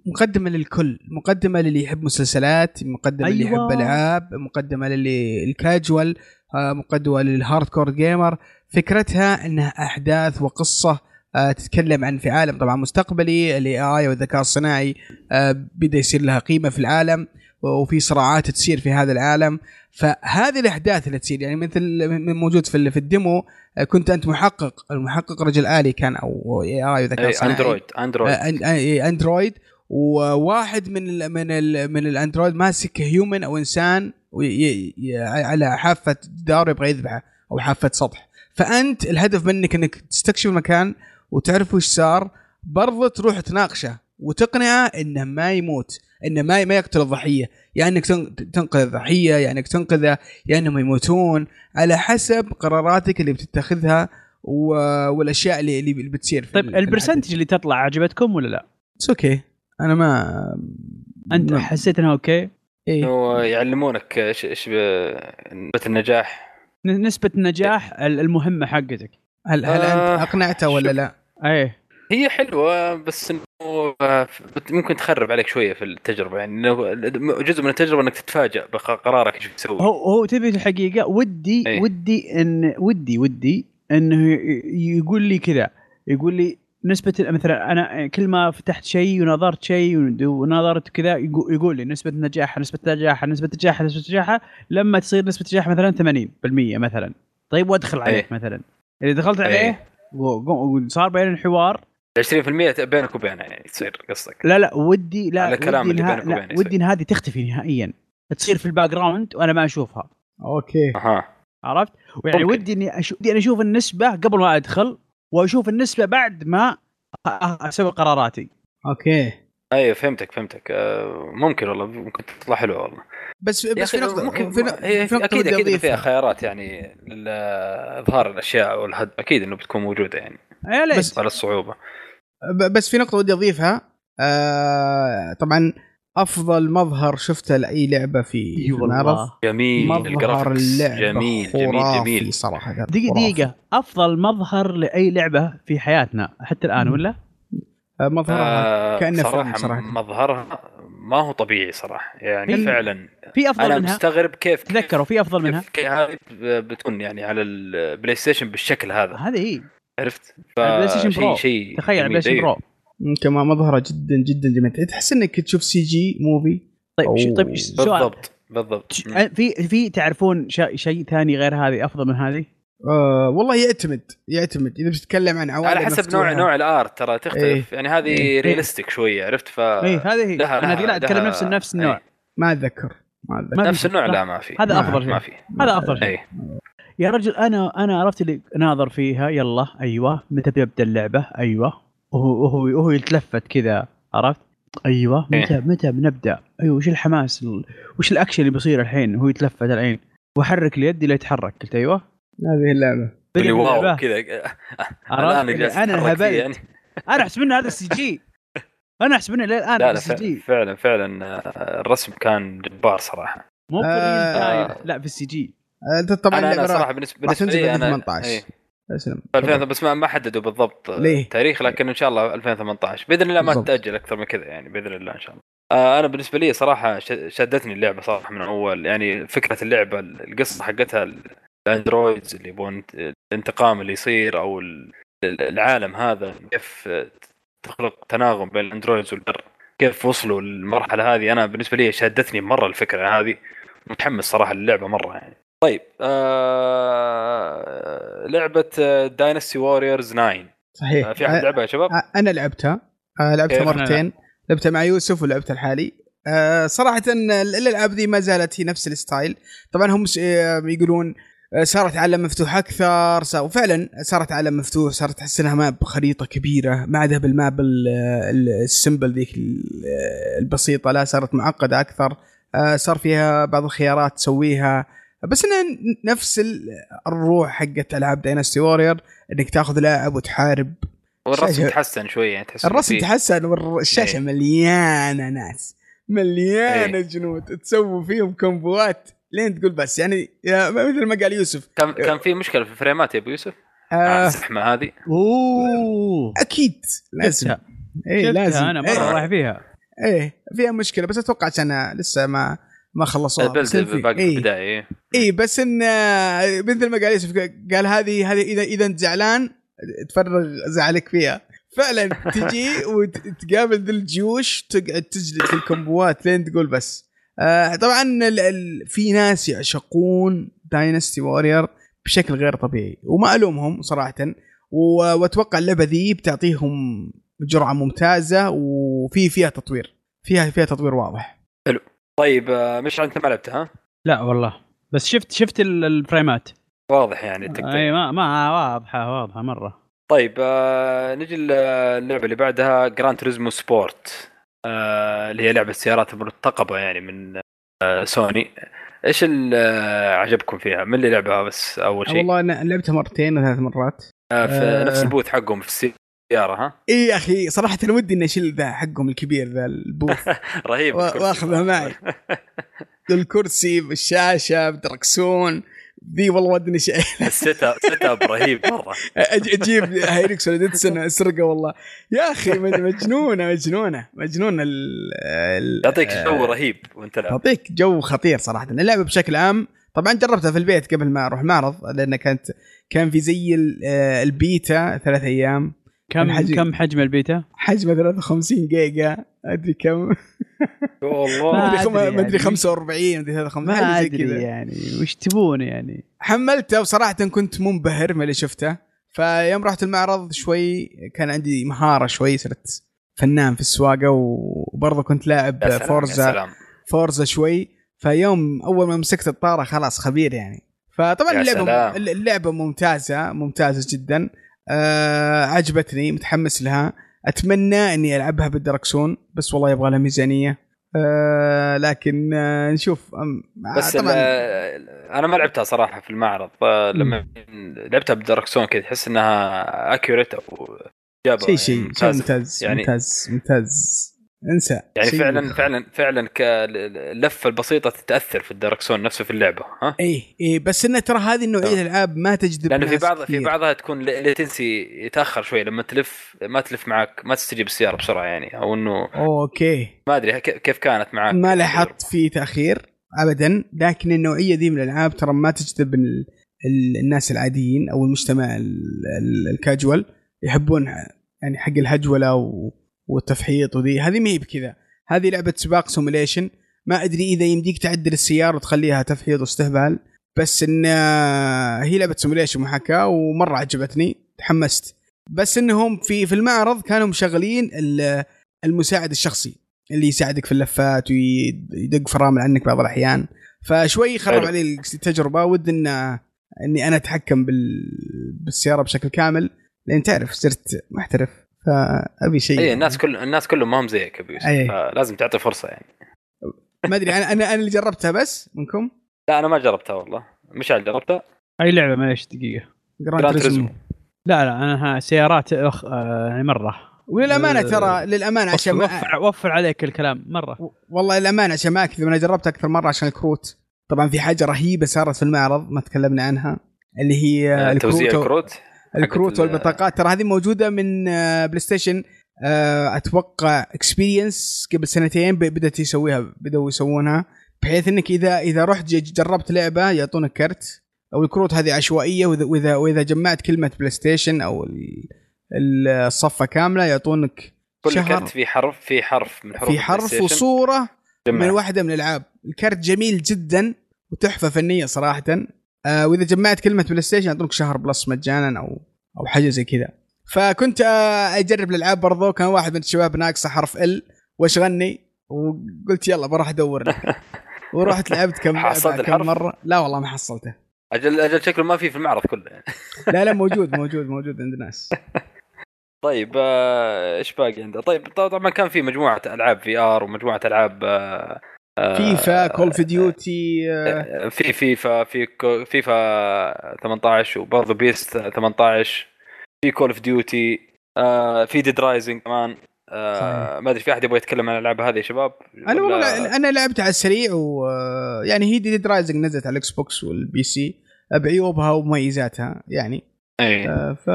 مقدمة للكل مقدمة للي يحب مسلسلات مقدمة للي أيوة. يحب ألعاب مقدمة للي الكاجوال آه مقدمه لل hardcore gamer. فكرتها إنها أحداث وقصة آه تتكلم عن في عالم طبعا مستقبلي ال AI والذكاء الصناعي آه بدا يصير لها قيمة في العالم وفي صراعات تصير في هذا العالم. فهذه الأحداث اللي تصير يعني مثل من موجود في في ال demo كنت أنت محقق. المحقق رجل آلي كان أو AI وذكاء أي صناعي. android android. أندرويد. وواحد من ال من ال من الأندرويد ماسك هيومن أو إنسان على حافة جدار يبغى يذبحه أو حافة سطح. فأنت الهدف منك إنك تستكشف المكان وتعرف وش صار برضه تروح تناقشه وتقنعه إنه ما يموت إنه ما ما يقتل الضحية. يعني إنك تن- تنقذ الضحية يعني إنك تنقذه يعني إنهم يموتون على حسب قراراتك اللي بتتخذها والأشياء اللي اللي بتصير طيب ال percentage اللي تطلع عجبتكم ولا لا؟ it's okay أنا ما أنت ما- حسيت إنها okay؟ إيه. انه يعلمونك إيش إيش ب- نسبة النجاح ن- نسبة النجاح ال- المهمة حقتك هل هل آه، انت أقنعته ولا. لا؟ إيه هي حلوة بس إنه آه، ممكن تخرب عليك شوية في التجربة يعني جزء من التجربة إنك تتفاجئ بقرارك إيش بتسوي هو هو تبي الحقيقة ودي إيه. ودي ان ودي ودي إنه يقول لي كذا يقول لي نسبة مثلا أنا كل ما فتحت شيء ونظرت شيء ونظرت كذا يقو- يقول لي نسبة نجاح نسبة نجاح نسبة نجاح نسبة نجاح لما تصير نسبة نجاح مثلا 80% مثلا طيب وأدخل عليه إيه. مثلا إذا دخلت عليه إيه. و- وصار بين الحوار 20% بينك وبينها يعني تصير قصدك لا لا ودي لا على الكلام ودي اللي بينك لا وبينه. ودي ان هذه تختفي نهائيا تصير في ال background وأنا ما أشوفها okay أها عرفت؟ يعني ممكن. ودي إني أشوف ودي اني أشوف النسبة قبل ما أدخل واشوف النسبة بعد ما أ- أ- أسوي قراراتي. okay. أيوه فهمتك فهمتك. آه، ممكن والله ممكن تطلع حلوة والله. بس بس في نقطة ممكن في ن- هي في نقطة أكيد أكيد فيها. خيارات يعني لاظهار الأشياء والهد أكيد إنه بتكون موجودة يعني. يا ليت. بس- على الصعوبة. بس في نقطة ودي أضيفها. آه طبعا أفضل مظهر شفته لأي لعبة في أي والله جميل مظهر ال graphics اللعبة جميل جميل خرافي جميل صراحة دقيقة. دقيقة أفضل مظهر لأي لعبة في حياتنا حتى الآن. ولا؟ آه مظهرها آه كأنه فيلم صراحة صراحة. مظهرها ما هو طبيعي صراحة يعني في- فعلا في أفضل أنا منها مستغرب كيف تذكروا في أفضل منها هذه بتكون يعني على ال PlayStation بالشكل هذا هذه هي عرفت؟ ال PlayStation Pro. شيء تخيل جميل. PlayStation. Pro كمان مظهره جدا جدا جميل تحس إنك تشوف CG movie؟ طيب أو- شو طيب سؤال؟ بالضبط بالضبط. في في تعرفون شيء ثاني غير هذه أفضل من هذه؟ آه والله يعتمد يعتمد. إذا بتتكلم عن عوالم على حسب نوع. نوع ال art ترى تختلف. يعني هذه إيه. realistic شوية عرفت؟ ف اي هذه هي. لها- أنا لا أتكلم نفس نفس النوع. إيه. ما أتذكر ما أتذكر. ما في نفس. النوع لا. لا ما في. هذا أفضل شيء. ما في. هذا أفضل شيء. اي يا رجل أنا أنا عرفت اللي ناظر فيها. يلا أيوه. متى بيبدا اللعبة؟ أيوه. وهو وهو وهو يتلفت كذا عرفت؟ أيوه. إيه. متى متى بنبدأ؟ أيوه وش الحماس ال- وش الأكشن اللي بيصير الحين؟ وهو يتلفت الحين. وأحرك اليد لا يتحرك قلت أيوه. هذه اللعبة. اللي wow. كذا؟ الآن أنا هبلت. يعني. أنا احسب انه هذا ال CG. أنا احسب انه للان لا لا ال C فعلا G. فعلا, فعلا الرسم كان جبار صراحة. مو آه. لا في ال CG. آه، أنت طبعا أنا صراحة بالنسبة لي أنا 2018 إيه. اسلم 2000 بس ما ما حددوا بالضبط ليه؟ تاريخ لكن إن شاء الله 2018 بإذن الله ما بالضبط. تتأجل أكثر من كذا يعني بإذن الله إن شاء الله. آه أنا بالنسبة لي صراحة شدتني اللعبة صراحة من أول. يعني فكرة اللعبة القصة حقتها الأندرويدز اللي يبون الانتقام اللي يصير أو ال- العالم هذا كيف تخلق تناغم بين الأندرويدز والبر. كيف وصلوا للمرحلة هذه. أنا بالنسبة لي شدتني مرة الفكرة هذه. متحمس صراحة للعبة مرة يعني. طيب آه لعبة Dynasty Warriors 9 صحيح. آه، في أحد آه، لعبها يا شباب؟ آه، أنا لعبتها. آه، لعبتها كيف؟ مرتين. لعبتها مع يوسف ولعبتها لحالي. آه، صراحة الألعاب ذي ما زالت هي نفس ال style. طبعا هم آه، يقولون آه، صارت عالم مفتوح أكثر. صار وفعلا صارت عالم مفتوح صارت تحس إنها map خريطة كبيرة. ما عادها بال map ال- ال- ال simple ذيك ال- البسيطة. لا صارت معقدة أكثر. آه، صار فيها بعض الخيارات تسويها. بس انها ن- نفس ال- الروح حقت ألعاب Dynasty Warrior إنك تاخذ لاعب وتحارب. والرسم تحسن شوية يعني تحس الرسم تحسن والشاشة إيه. مليانة ناس. مليانة إيه. جنود تسووا فيهم كومبوات. لين تقول بس يعني يا مثل ما قال يوسف. كان كان في مشكلة في ال frameات يا أبو يوسف؟ مع آه الزحمة هذه. أوه. أكيد لازم. شفتها. لازم. أنا مرة إيه. رايح فيها. إيه فيها مشكلة بس أتوقع عشان لسه ما ما خلصوها بس في إيه. البداية إي بس إن آه، مثل ما قال يوسف قال هذه هذه إذا إذا أنت زعلان تفرغ زعلك فيها. فعلا تجي وتقابل ذي الجيوش تقعد تجلد في الكومبوات لين تقول بس. آه طبعا ال ال في ناس يعشقون Dynasty Warrior بشكل غير طبيعي وما ألومهم صراحة وأتوقع اللعبة ذي بتعطيهم جرعة ممتازة وفي فيها تطوير فيها فيها تطوير واضح. طيب آه، مش انت ما لعبتها ها؟ لا والله بس شفت شفت ال- ال frameات واضح يعني التقطيع أي ما ما واضحة واضحة مرة طيب آه نجي اللعبة اللي بعدها Gran Turismo Sport آه اللي هي لعبة سيارات مرتقبه يعني من آه سوني إيش اللي آه، عجبكم فيها؟ من اللي لعبها بس أول شيء؟ والله أنا لعبتها مرتين وثلاث مرات آه في آه. نفس ال booth حقهم في السيارة ها؟ إي يا أخي صراحة ودي إني أشيل ذا حقهم الكبير ذا ال booth. رهيب وا- الكرسي. واخذها معي. الكرسي بالشاشه بدركسون ذي والله ودي شيء ال setup setup رهيب مرة. أجيب Hilux ولا Datsun اسرقه والله. يا أخي مج- مجنونة مجنونة مجنونة يعطيك آه، جو رهيب وأنت لعب تعطيك جو خطير صراحة. اللعبة بشكل عام طبعا جربتها في البيت قبل ما أروح معرض لأن كانت كان في زي آه، البيتا ثلاث أيام. كم الحجم. كم حجم البيتا؟ حجمه 53 جيجا أدري كم والله ما يعني. 45 مدري 53 ما أدري كذا. يعني وش تبون يعني حملته وصراحة كنت منبهر من اللي شفته فيوم رحت المعرض شوي كان عندي مهارة شوي صرت فنان في السواقة وبرضه كنت لاعب يا سلام يا Forza سلام Forza شوي فيوم أول ما مسكت الطارة خلاص خبير يعني فطبعا اللعبة. اللعبة ممتازة ممتازة جدا آه عجبتني متحمس لها. أتمنى إني ألعبها بالدركسون بس والله يبغى لها ميزانية. آه لكن آه نشوف. بس طبعا أنا ما لعبتها صراحة في المعرض فلما لعبتها بداركسون كذا تحس إنها accurate أو شيء شيء. ممتاز يعني ممتاز ممتاز. انسى. يعني فعلا فعلا فعلا كاللفه البسيطة تتأثر في الداركسون نفسه في اللعبة ها؟ إيه إيه بس إنه ترى هذه النوعية. الألعاب ما تجذب لأنه في بعض في. بعضها تكون latency يتأخر شوي لما تلف ما تلف معك ما تستجيب السياره بسرعة يعني أو إنه okay. ما أدري كيف كانت معك ما لاحظت في تأخير ابدا لكن النوعية دي من الألعاب ترى ما تجذب ال- ال- الناس العاديين أو المجتمع ال- ال- الكاجوال يحبون يعني حق الهجولة و- والتفحيط وذي. هذه ما هي بكذا. هذه لعبة سباق simulation ما أدري إذا يمديك تعدل السيارة وتخليها تفحيط واستهبال بس إن آه، هي لعبة simulation محاكاة ومرة عجبتني. تحمست. بس إنهم في في المعرض كانوا مشغلين ال- المساعد الشخصي اللي يساعدك في اللفات ويدق فرامل عنك بعض الأحيان. فشوي خرب. علي التجربة. ود إن إني أنا أتحكم بال... بالسيارة بشكل كامل. لأن تعرف صرت محترف. فأبي شيء اي الناس كل الناس كلهم ما هم زيك ابو يوسف. أي. فلازم تعطي فرصة يعني. ما أدري أنا أنا اللي جربتها بس منكم. لا أنا ما جربتها والله. مشعل جربتها؟ أي لعبة معلش دقيقة. Gran Turismo. لا لا أنا ها سيارات أخ... آه يعني مرة. وللأمانة أه، ترى للأمانة عشان وفر, ما وفر, وفر عليك الكلام مرة. والله للأمانة عشان ما أكذب أنا جربت أكثر مرة عشان الكروت. طبعا في حاجة رهيبة صارت في المعرض ما تكلمنا عنها اللي هي آه، توزيع الكروت؟ الكروت والبطاقات. ترى هذه موجودة من آه، PlayStation آه، أتوقع Experience قبل سنتين بدأت يسويها بدأوا يسوونها بحيث إنك إذا إذا رحت جربت لعبة يعطونك كرت. أو الكروت هذه عشوائية وإذا وإذا, وإذا جمعت كلمة PlayStation أو ال- ال- الصفة كاملة يعطونك كل شهر. كرت في حرف في حرف من حروف في حرف. وصورة جمع. من واحدة من الألعاب. الكرت جميل جدا وتحفة فنية صراحة. آه وإذا جمعت كلمة PlayStation يعطونك شهر Plus مجانا أو أو حاجة زي كذا. فكنت آه أجرب الألعاب برضو. كان واحد من الشباب ناقصه حرف ال Y أشغلني وقلت يلا بروح أدور له ورحت لعبت كم حصلت كم الحرف؟ مرة. لا والله ما حصلته. أجل أجل شكله ما في في المعرض كله يعني. لا لا موجود موجود موجود عند ناس طيب آه، إيش باقي عنده؟ طيب طبعا كان في مجموعة ألعاب VR ومجموعة ألعاب آه، فيفا Call of Duty آه، في فيفا في فيفا 18 وبرضه PES 18 في Call of Duty في Dead Rising كمان آه،. ما أدري في أحد يبغى يتكلم عن الالعاب هذه يا شباب أنا والله أنا لعبت على السريع و يعني هي Dead Rising نزلت على ال Xbox وال PC بعيوبها ومميزاتها يعني إيه آه، ف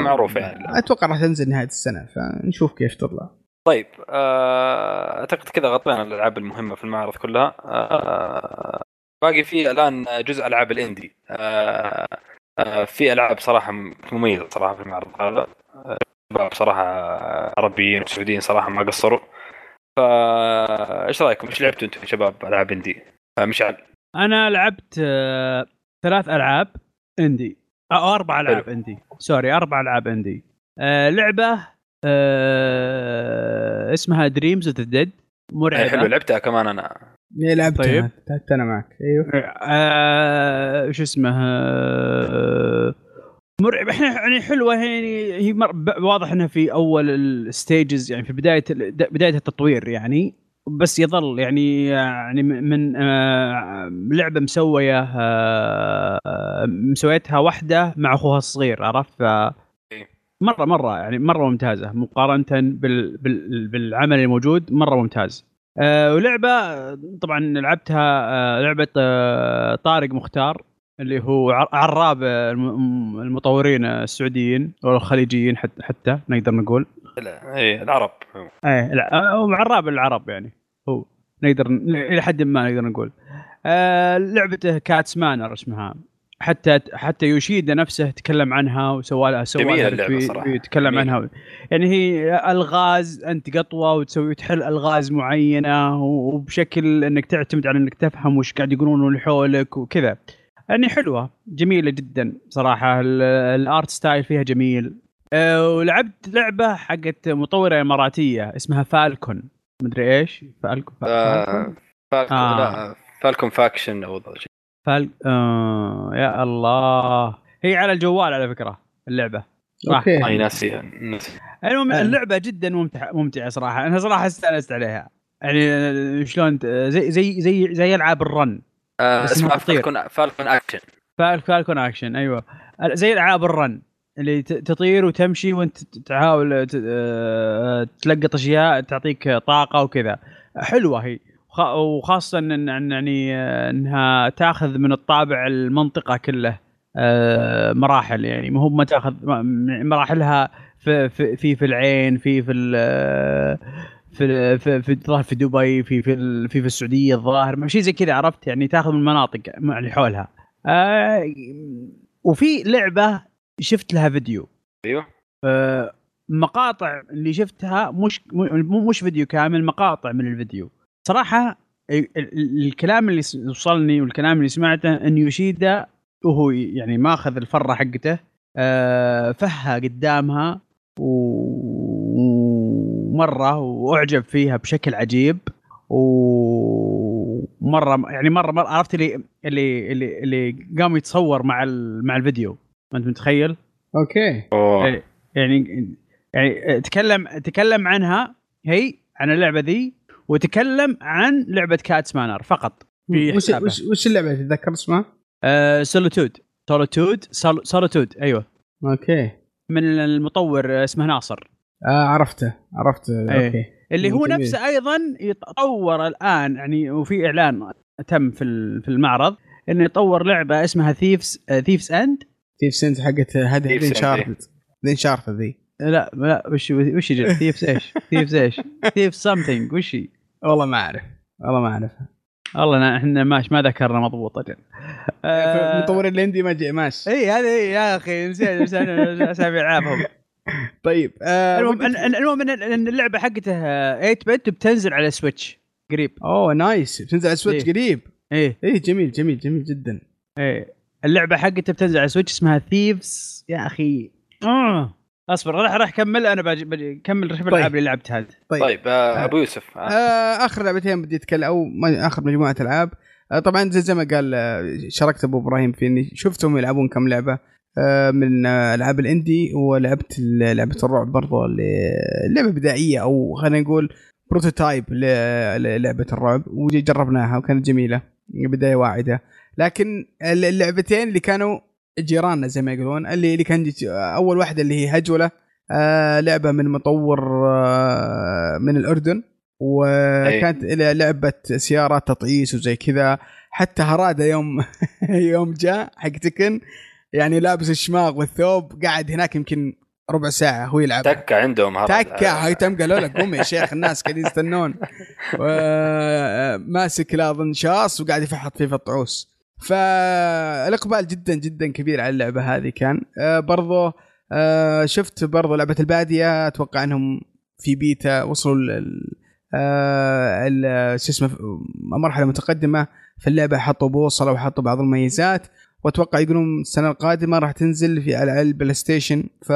معروفة يعني. أتوقع راح تنزل نهاية السنة فنشوف كيف تطلع طيب آه، أعتقد كذا غطينا الألعاب المهمة في المعرض كلها. آه، باقي في الآن جزء ألعاب ال indie. آه، في ألعاب صراحة مميزة صراحة في المعرض هذا. شباب صراحة عربيين وسعوديين صراحة ما قصروا. فا إيش رأيكم؟ إيش لعبتوا أنتم يا شباب ألعاب indie؟ مشعل. أنا لعبت ثلاث ألعاب indie. أو أربع ألعاب indie. sorry أربع ألعاب indie. لعبة آه، اسمها Dreams of the Dead آه، حلو مرعبه لعبتها كمان أنا. ليه لعبتها. طيب. تعبت أنا معك. أيوه. آه، شو اسمه؟ آه، مرعب. إحنا يعني حلوة يعني هي واضح إنها في أول الستيجز يعني في بداية بداية التطوير يعني. بس يظل يعني يعني من آه، لعبة مسوية آه، مسويتها واحدة مع أخوها الصغير عرفت؟ ف مره مرة يعني مرة ممتازة مقارنة بال... بال... بالعمل الموجود مرة ممتاز. آه، ولعبة آه، طبعا لعبتها آه، لعبة آه، طارق مختار اللي هو عر- عراب آه، الم- المطورين السعوديين أو الخليجيين حتى حتى نقدر نقول. لا، إيه العرب. إيه لا هو عراب العرب يعني. هو نقدر إلى حد ما نقدر نقول. آه لعبته Cat's Manner اسمها. حتى حتى يوشيدا نفسه تكلم عنها وسوى لها سوى اللعبة retweet- صراحة. يتكلم. عنها. يعني هي ألغاز أنت قطوة وتسوي تحل ألغاز معينة وبشكل إنك تعتمد على إنك تفهم وش قاعد يقولون اللي حولك وكذا. يعني حلوة جميلة جدا صراحة. ال- ال art style فيها جميل. أه ولعبت لعبة حقت مطورة إماراتية اسمها Falcon. مدري إيش؟ Falcon آه، Falcon؟ Falcon آه. لا Falcon Action أو فال... آه يا الله. هي على الجوال على فكرة اللعبة. صح. okay أي ناسي. ناسي. المهم آه. اللعبة جدا ممتعة ممتعة صراحة. أنا صراحة استأنست عليها. يعني آه، شلون ت- زي زي زي زي ألعاب ال run. آه، اسمها. Falcon Falcon Action. فال Falcon Action أيوه. زي ألعاب ال run اللي ت- تطير وتمشي وأنت تحاول ت- آه، تلقط أشياء تعطيك طاقة وكذا. حلوة هي. وخاصة ان يعني آه، إنها تاخذ من الطابع المنطقة كله آه، مراحل يعني. ما هو ما تاخذ م- مراحلها في في في, في العين في في ال- في في في الظاهر في دبي في في في, في السعودية الظاهر شيء زي كذا عرفت؟ يعني تاخذ من المناطق اللي حولها. آه وفي لعبة شفت لها فيديو. أيوه. آه مقاطع اللي شفتها مش مش فيديو كامل مقاطع من الفيديو. صراحة ال- ال- الكلام اللي وصلني والكلام اللي سمعته إن يوشيدا وهو يعني ماخذ الفرة حقته آه، فهى قدامها ومرة وأعجب فيها بشكل عجيب ومرة يعني مرة, مرة عرفت اللي اللي اللي, اللي قام يتصور مع ال- مع الفيديو ما أنت متخيل؟ okay أوه. يعني يعني تكلم تكلم عنها هي عن اللعبة ذي وتكلم عن لعبة Cat's Manor فقط في وش. وش وش اللعبة تتذكر اسمها؟ آه Solitude Solitude سوليتود أيوه أوكي من المطور اسمه ناصر آه عرفته عرفته إيه. أوكي اللي هو جميل. نفسه أيضا يتطور الآن يعني وفي إعلان تم في ال- في المعرض إنه يطور لعبة اسمها ثيفز ثيفز اند تيف سنت حقت هذه انشارتد ذي انشارتد ذي لا لا وش وش يجي ثيفز إيش؟ ثيفز إيش؟ ثيف سمثينج وش هي؟ والله ما أعرف. والله ما أعرف. والله إحنا ماش ما ذكرنا مضبوط أجل آه، مطور ال indie ما جاء ماشي اي هذه هي يا أخي نسيت نسيت اسامي العابهم طيب آه المهم المهم ان اللعبة حقته 8 bit بتنزل على Switch قريب. أوه nice بتنزل على Switch إيه. قريب. إيه. إيه جميل جميل جميل جدا. إيه. اللعبة حقته بتنزل على Switch اسمها Thieves يا أخي. آه. اصبر راح راح كمل أنا باجي باجي كمل رحب طيب. الألعاب اللي لعبتها طيب, طيب آه، أبو يوسف آه. آه آخر لعبتين بدي أتكلم أو ما- آخر مجموعة ألعاب. آه طبعا زي, زي ما قال آه، شاركت أبو إبراهيم في إني شفتهم يلعبون كم لعبة. آه من آه، ألعاب الإندي ولعبت لعبة الرعب برضو اللي لعبة بدائية أو خلينا نقول بروتوتايب ل- للعبه الرعب وجربناها وكانت جميلة بداية واعدة. لكن ال- اللعبتين اللي كانوا جيراننا زي ما يقولون اللي اللي كان أول واحدة اللي هي هجولة آه لعبة من مطور آه من الأردن وكانت إلى لعبة سيارات تطعيس وزي كذا. حتى هرادة يوم يوم جاء حق تكن يعني لابس الشماغ والثوب قاعد هناك يمكن ربع ساعة هو يلعب. تكة عندهم هذا تكة هيتم قالوا لك قوم يا شيخ الناس قاعدين يستنون. و- ماسك لا اظن شاص وقاعد يفحط فيه في الطعوس فالاقبال جدا جدا كبير على اللعبة هذه كان. آه، برضو آه، شفت برضو لعبة البادية أتوقع إنهم في بيتا وصلوا آه، ال- شو اسمه مرحلة متقدمة في اللعبة حطوا بوصلة وحطوا بعض المميزات. وأتوقع يقولون السنة القادمة راح تنزل في على ال PlayStation. ف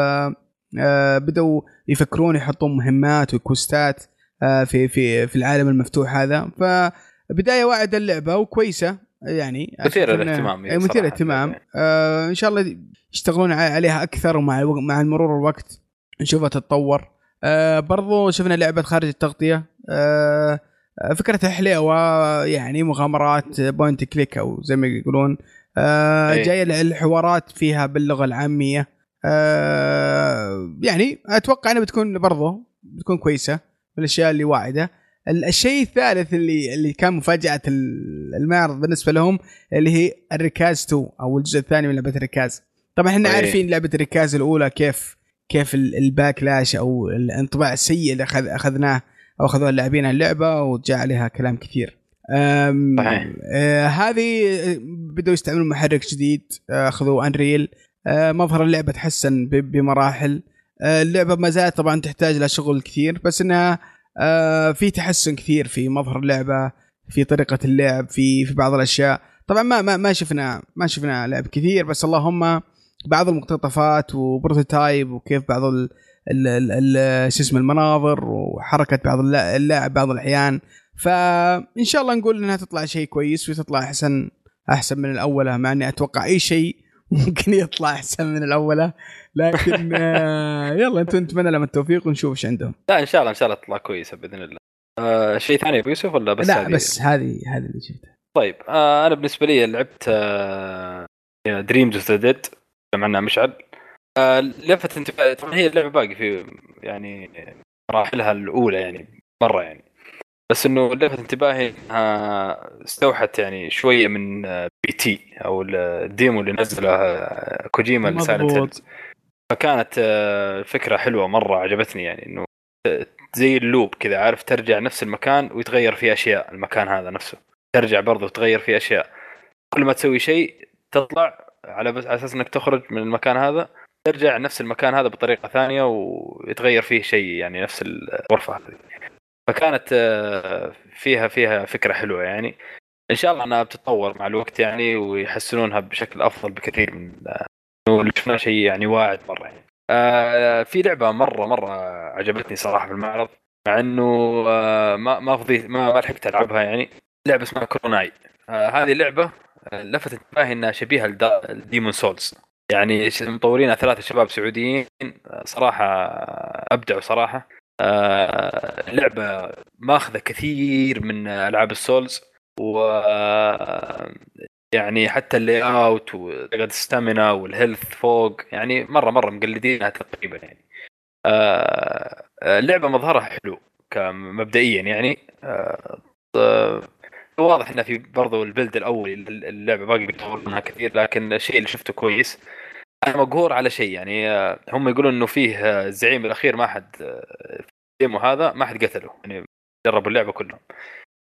بدأوا يفكرون يحطون مهمات و quest ات في في في العالم المفتوح هذا. فبدايه واعدة اللعبة وكويسة. يعني إنها- للاهتمام أي مثيرة صراحة. للاهتمام. آه إن شاء الله يشتغلون عليها أكثر ومع مع مرور الوقت نشوفها تتطور. آه برضو شفنا لعبة خارج التغطية. آه فكرتها حلوة يعني مغامرات point click أو زي ما يقولون. آه إيه. جاية الحوارات فيها باللغة العامية. آه يعني أتوقع إنها بتكون برضو بتكون كويسة من الاشياء اللي واعدة. الشيء الثالث اللي اللي كان مفاجأة ال- المعرض بالنسبة لهم اللي هي الركاز 2 أو الجزء الثاني من لعبة الركاز طبعا إحنا إيه. عارفين لعبة الركاز الأولى كيف كيف ال- ال backlash أو الانطباع السيء اللي أخذ أخذناه أو أخذوه اللاعبين اللعبة وجاء عليها كلام كثير صحيح. آه هذه آه، بدأوا يستعملون محرك جديد آه، اخذوا Unreal آه مظهر اللعبة تحسن بمراحل آه اللعبة ما زالت طبعا تحتاج لها شغل كثير بس إنها آه في تحسن كثير في مظهر اللعبة في طريقة اللعب في في بعض الأشياء. طبعا ما ما ما شفنا ما شفنا لعب كثير بس اللهم بعض المقتطفات وبروتوتايب وكيف بعض ال شو اسمه المناظر وحركة بعض اللا- اللاعب بعض الأحيان. فإن شاء الله نقول إنها تطلع شيء كويس وتطلع أحسن أحسن من الاولى مع إني أتوقع أي شيء ممكن يطلع أحسن من الاولى لكن آه، يلا أنتم نتمنى لهم التوفيق ونشوف إيش عندهم. لا إن شاء الله إن شاء الله تطلع كويسة بإذن الله. آه شيء ثاني أبو يوسف ولا بس لا هذه؟ بس هذه هذه اللي شفتها طيب آه أنا بالنسبة لي لعبت آه Dreams of the Dead عنها مشعل. آه لفت انتباهي طبعا هي اللعبة باقي في يعني مراحلها الأولى يعني مره يعني. بس إنه لفت انتباهي إنها استوحت يعني شوية من آه، P.T. أو ال demo اللي نزله آه، كوجيما ل Silent. فكانت آه، فكرة حلوة مرة عجبتني يعني إنه زي اللوب كذا عارف ترجع نفس المكان ويتغير فيه أشياء المكان هذا نفسه. ترجع برضه وتغير فيه أشياء. كل ما تسوي شيء تطلع على بس على أساس إنك تخرج من المكان هذا ترجع نفس المكان هذا بطريقة ثانية ويتغير فيه شيء يعني نفس الغرفة هذه. فكانت آه، فيها فيها فكرة حلوة يعني. إن شاء الله أنها بتتطور مع الوقت يعني ويحسنونها بشكل أفضل بكثير من آه، اللي شفناه شيء يعني واعد مرة يعني. آه في لعبة مرة مرة عجبتني صراحة في المعرض مع إنه ما ما فضيت ما, ما لحقت ألعبها يعني. لعبة اسمها كروناي هذه اللعبة لفت انتباهي إنها شبيهة ل Demon Souls. يعني مطورينها ثلاثة شباب سعوديين. صراحة أبدعوا صراحة. لعبة ماخذة كثير من ألعاب ال Souls و يعني حتى ال layout وال stamina وال health فوق يعني مرة مرة مقلدينها تقريبا يعني. آه اللعبة مظهرها حلو مبدئيا يعني. آه واضح انه في برضو البلد الاولي اللعبة باقي بيطور منها كثير لكن الشيء اللي شفته كويس أنا مقهور على شيء يعني آه، هم يقولون إنه فيه آه، الزعيم الأخير ما حد آه، في هذا ما حد قتله يعني جربوا اللعبة كلهم.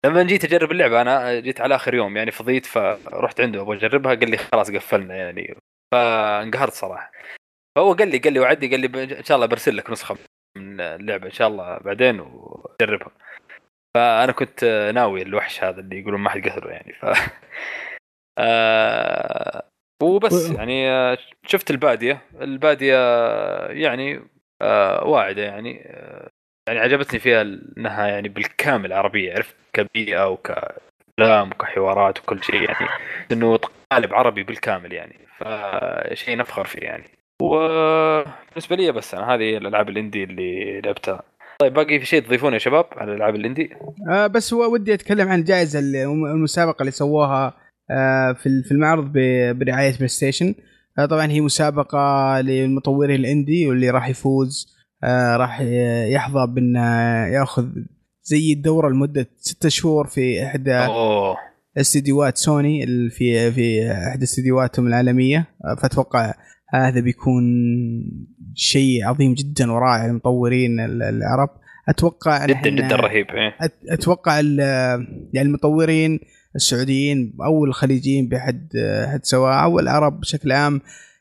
لما جيت أجرب اللعبة أنا جيت على آخر يوم يعني فضيت فرحت عنده أبغى أجربها قال لي خلاص قفلنا يعني. فانقهرت صراحة. فهو قال لي قال لي وعدي قال لي إن شاء الله برسل لك نسخة من اللعبة إن شاء الله بعدين وجربها فأنا كنت ناوي الوحش هذا اللي يقولون ما حد قتله يعني. ف وبس يعني آه، شفت البادية. البادية يعني آه واعدة يعني آه يعني عجبتني فيها إنها يعني بالكامل عربية عرفت كبيئة وكلام وكحوارات وكل شيء يعني إنه قالب عربي بالكامل يعني فشيء نفخر فيه يعني. وبالنسبة لي بس أنا هذه الألعاب ال indie اللي لعبتها. طيب باقي في شيء تضيفونه يا شباب على الألعاب ال indie؟ آه بس هو ودي أتكلم عن الجائزة المسابقة اللي سووها آه في في المعرض برعاية PlayStation آه طبعا هي مسابقة للمطورين ال indie واللي راح يفوز آه راح يحظى بأن يأخذ زي الدورة لمدة ستة شهور في إحدى. استديوهات سوني في في إحدى استديوهاتهم العالمية آه، فأتوقع هذا بيكون شيء عظيم جدا ورائع للمطورين العرب أتوقع جدا جدا رهيب إيه. أتوقع يعني المطورين السعوديين أو الخليجيين بحد حد سواء أو العرب بشكل عام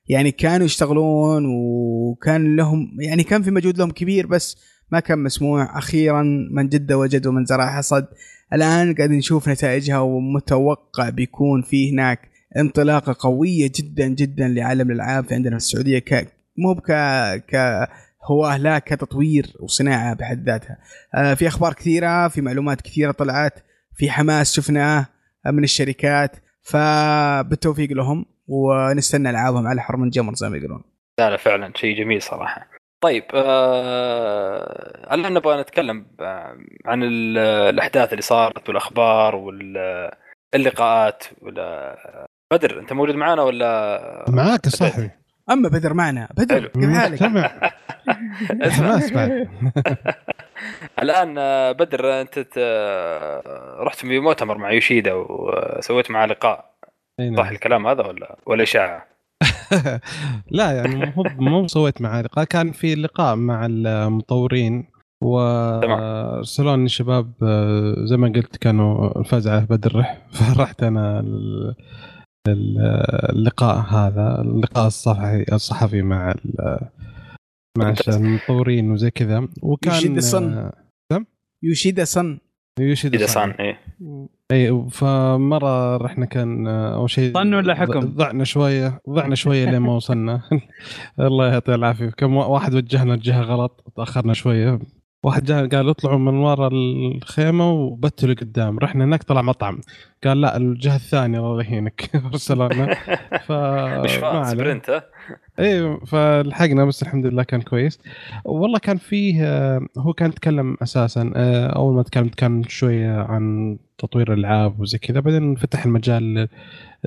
يعني كانوا يشتغلون وكان لهم يعني كان في مجهود لهم كبير بس ما كان مسموع. أخيرا من جد وجد ومن زرع حصد. الآن قاعدين نشوف نتائجها ومتوقع بيكون في هناك انطلاقة قوية جدا جدا لعالم الألعاب في عندنا في السعودية ك مو ك ك لا كتطوير وصناعة بحد ذاتها. آه في أخبار كثيرة، في معلومات كثيرة طلعت، في حماس شفناه. من الشركات فبالتوفيق لهم ونستنى ألعابهم على حرم الجمر زي ما يقولون. لا لا فعلا شيء جميل صراحة. طيب آه الآن نبغى نتكلم عن الأحداث اللي صارت والأخبار واللقاءات ولا بدر أنت موجود معنا ولا؟ معاك يا صاحبي أما بدر معنا. بدر كيف حالك؟ حماس بعد. الآن بدر أنت رحت في مؤتمر مع يوشيدا وسويت معاه لقاء نعم. صح الكلام هذا ولا ولا إشاعة؟ لا يعني مو مو سويت معاه لقاء كان في لقاء مع المطورين وارسلوني الشباب زي ما قلت كانوا الفاز على بدر فرحت أنا اللقاء هذا اللقاء الصحفي الصحفي مع مع المطورين وزي كذا. وكان يوشيدا صن يوشيدا صن يوشيدا صن اي اي فمرة رحنا كان أول شيء صن ولا حكم؟ ضعنا شوية ضعنا شوية لين ما وصلنا. الله يعطيه العافية. كم واحد وجهنا الجهه غلط تأخرنا شوية. واحد جاء قال اطلعوا من ورا الخيمة وبتلوا قدام. رحنا هناك طلع مطعم. قال لا الجهة الثانية الله يهينك ارسلنا ف سبرنت اي فلحقنا بس الحمد لله كان كويس. والله كان فيه هو كان يتكلم أساسا أول ما تكلمت كان شوية عن تطوير الألعاب وزي كذا بعدين فتح المجال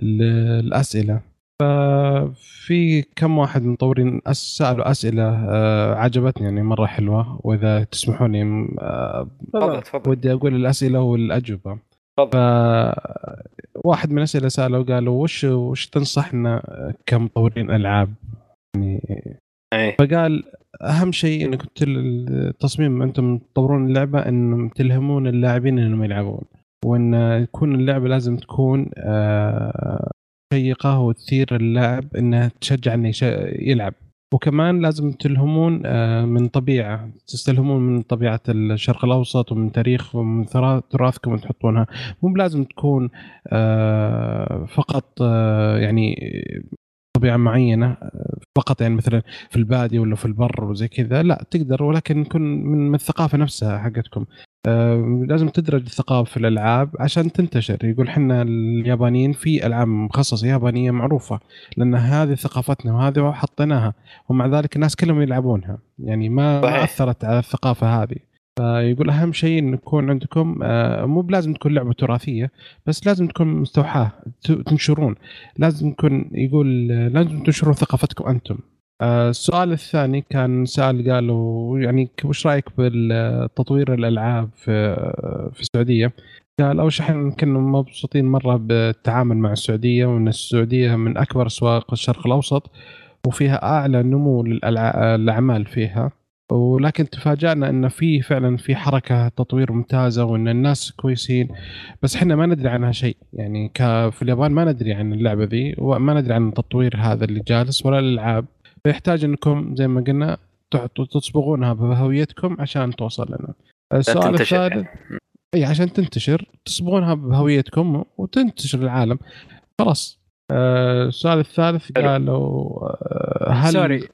للأسئلة. ففي كم واحد من المطورين سألوا أسئلة آه، عجبتني يعني مرة حلوة. وإذا تسمحوا لي آه، ودي أقول الأسئلة والأجوبة. واحد من الأسئلة سألوا قالوا وش وش تنصحنا كمطورين ألعاب؟ يعني أي. فقال أهم شيء انكم التصميم أنتم تطورون اللعبة إنهم تلهمون اللاعبين إنهم يلعبون. وإن يكون اللعبة لازم تكون آه، شيقه وتثير اللاعب إنه تشجع إنه يلعب. وكمان لازم تلهمون آه، من طبيعة تستلهمون من طبيعة الشرق الأوسط ومن تاريخ ومن تراثكم وتحطونها. مو بلازم تكون آه، فقط آه، يعني طبيعة معينة فقط يعني مثلا في الباديه ولا في البر وزي كذا. لا تقدر ولكن يكون من الثقافة نفسها حقتكم. لازم تدرج الثقافه في الألعاب عشان تنتشر. يقول إحنا اليابانيين في ألعاب مخصصة يابانية معروفة لأن هذه ثقافتنا وهذه حطيناها ومع ذلك الناس كلهم يلعبونها. يعني ما ما صحيح. أثرت على الثقافة هذه. فيقول أهم شيء إن يكون عندكم آه، مو بلازم تكون لعبة تراثية بس لازم تكون مستوحاة تنشرون. لازم يكون يقول آه، لازم تنشرون ثقافتكم أنتم. آه، السؤال الثاني كان سأل قالوا يعني وش رأيك بالتطوير الألعاب في في السعودية؟ قال أول شيء إحنا كنا مبسوطين مرة بالتعامل مع السعودية وإن السعودية من أكبر اسواق الشرق الأوسط وفيها أعلى نمو للأعمال فيها. ولكن تفاجأنا إن في فعلا في حركة تطوير ممتازة وإن الناس كويسين. بس إحنا ما ندري عنها شيء. يعني في اليابان ما ندري عن اللعبة ذي وما ندري عن التطوير هذا اللي جالس ولا الألعاب. فيحتاج انكم زي ما قلنا تحطوا تصبغونها بهويتكم عشان توصل لنا السؤال تنتشر الثالث يعني. إي عشان تنتشر تصبغونها بهويتكم وتنتشر العالم خلاص آه، السؤال الثالث حلو. قالوا آه، هل sorry.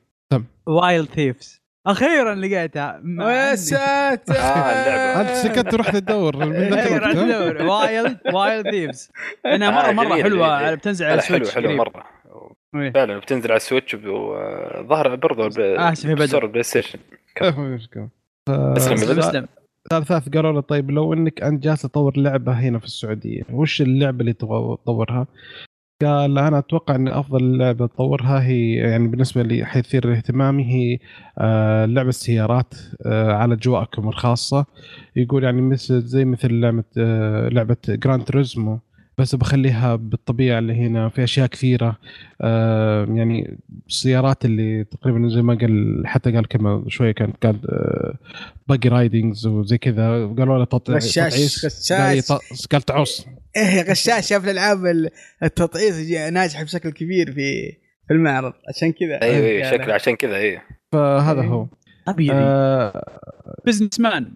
Wild Thieves أخيرا لقيتها يا ساتر. أنت سكت ورحت تدور من ذاك رحت؟ ادور Wild Wild Thieves إنها مره آه، مرة حلوة. بتنزل على حلو ال Switch حلو قريب. مرة. فعلا بتنزل على ال Switch وظهر برضه. store ال PlayStation. تسلم السؤال الثالث قالوا له طيب لو إنك أنت جالس تطور لعبة هنا في السعودية وش اللعبة اللي تبغى تطورها؟ قال أنا أتوقع إن أفضل لعبة تطورها هي يعني بالنسبة لي حيثير اهتمامي هي آه لعبة سيارات آه على أجواءكم الخاصة يقول يعني مثل زي مثل لعبة آه لعبة Gran Turismo بس بخليها بالطبيعة اللي هنا في أشياء كثيرة. آه يعني السيارات اللي تقريبا زي ما قال حتى قال كلمة شوية كانت قال آه باجي رايدنجز وزي كذا. قالوا له تط- غشاش، تطعيس. غشاش. قال تعص إيه غشاش شاف الألعاب ال- التطعيس ناجحه بشكل كبير في في المعرض. عشان كذا. أيوه أيوه شكله عشان كذا أيوه فهذا إيه. هو. طبيعي. آه بزنس مان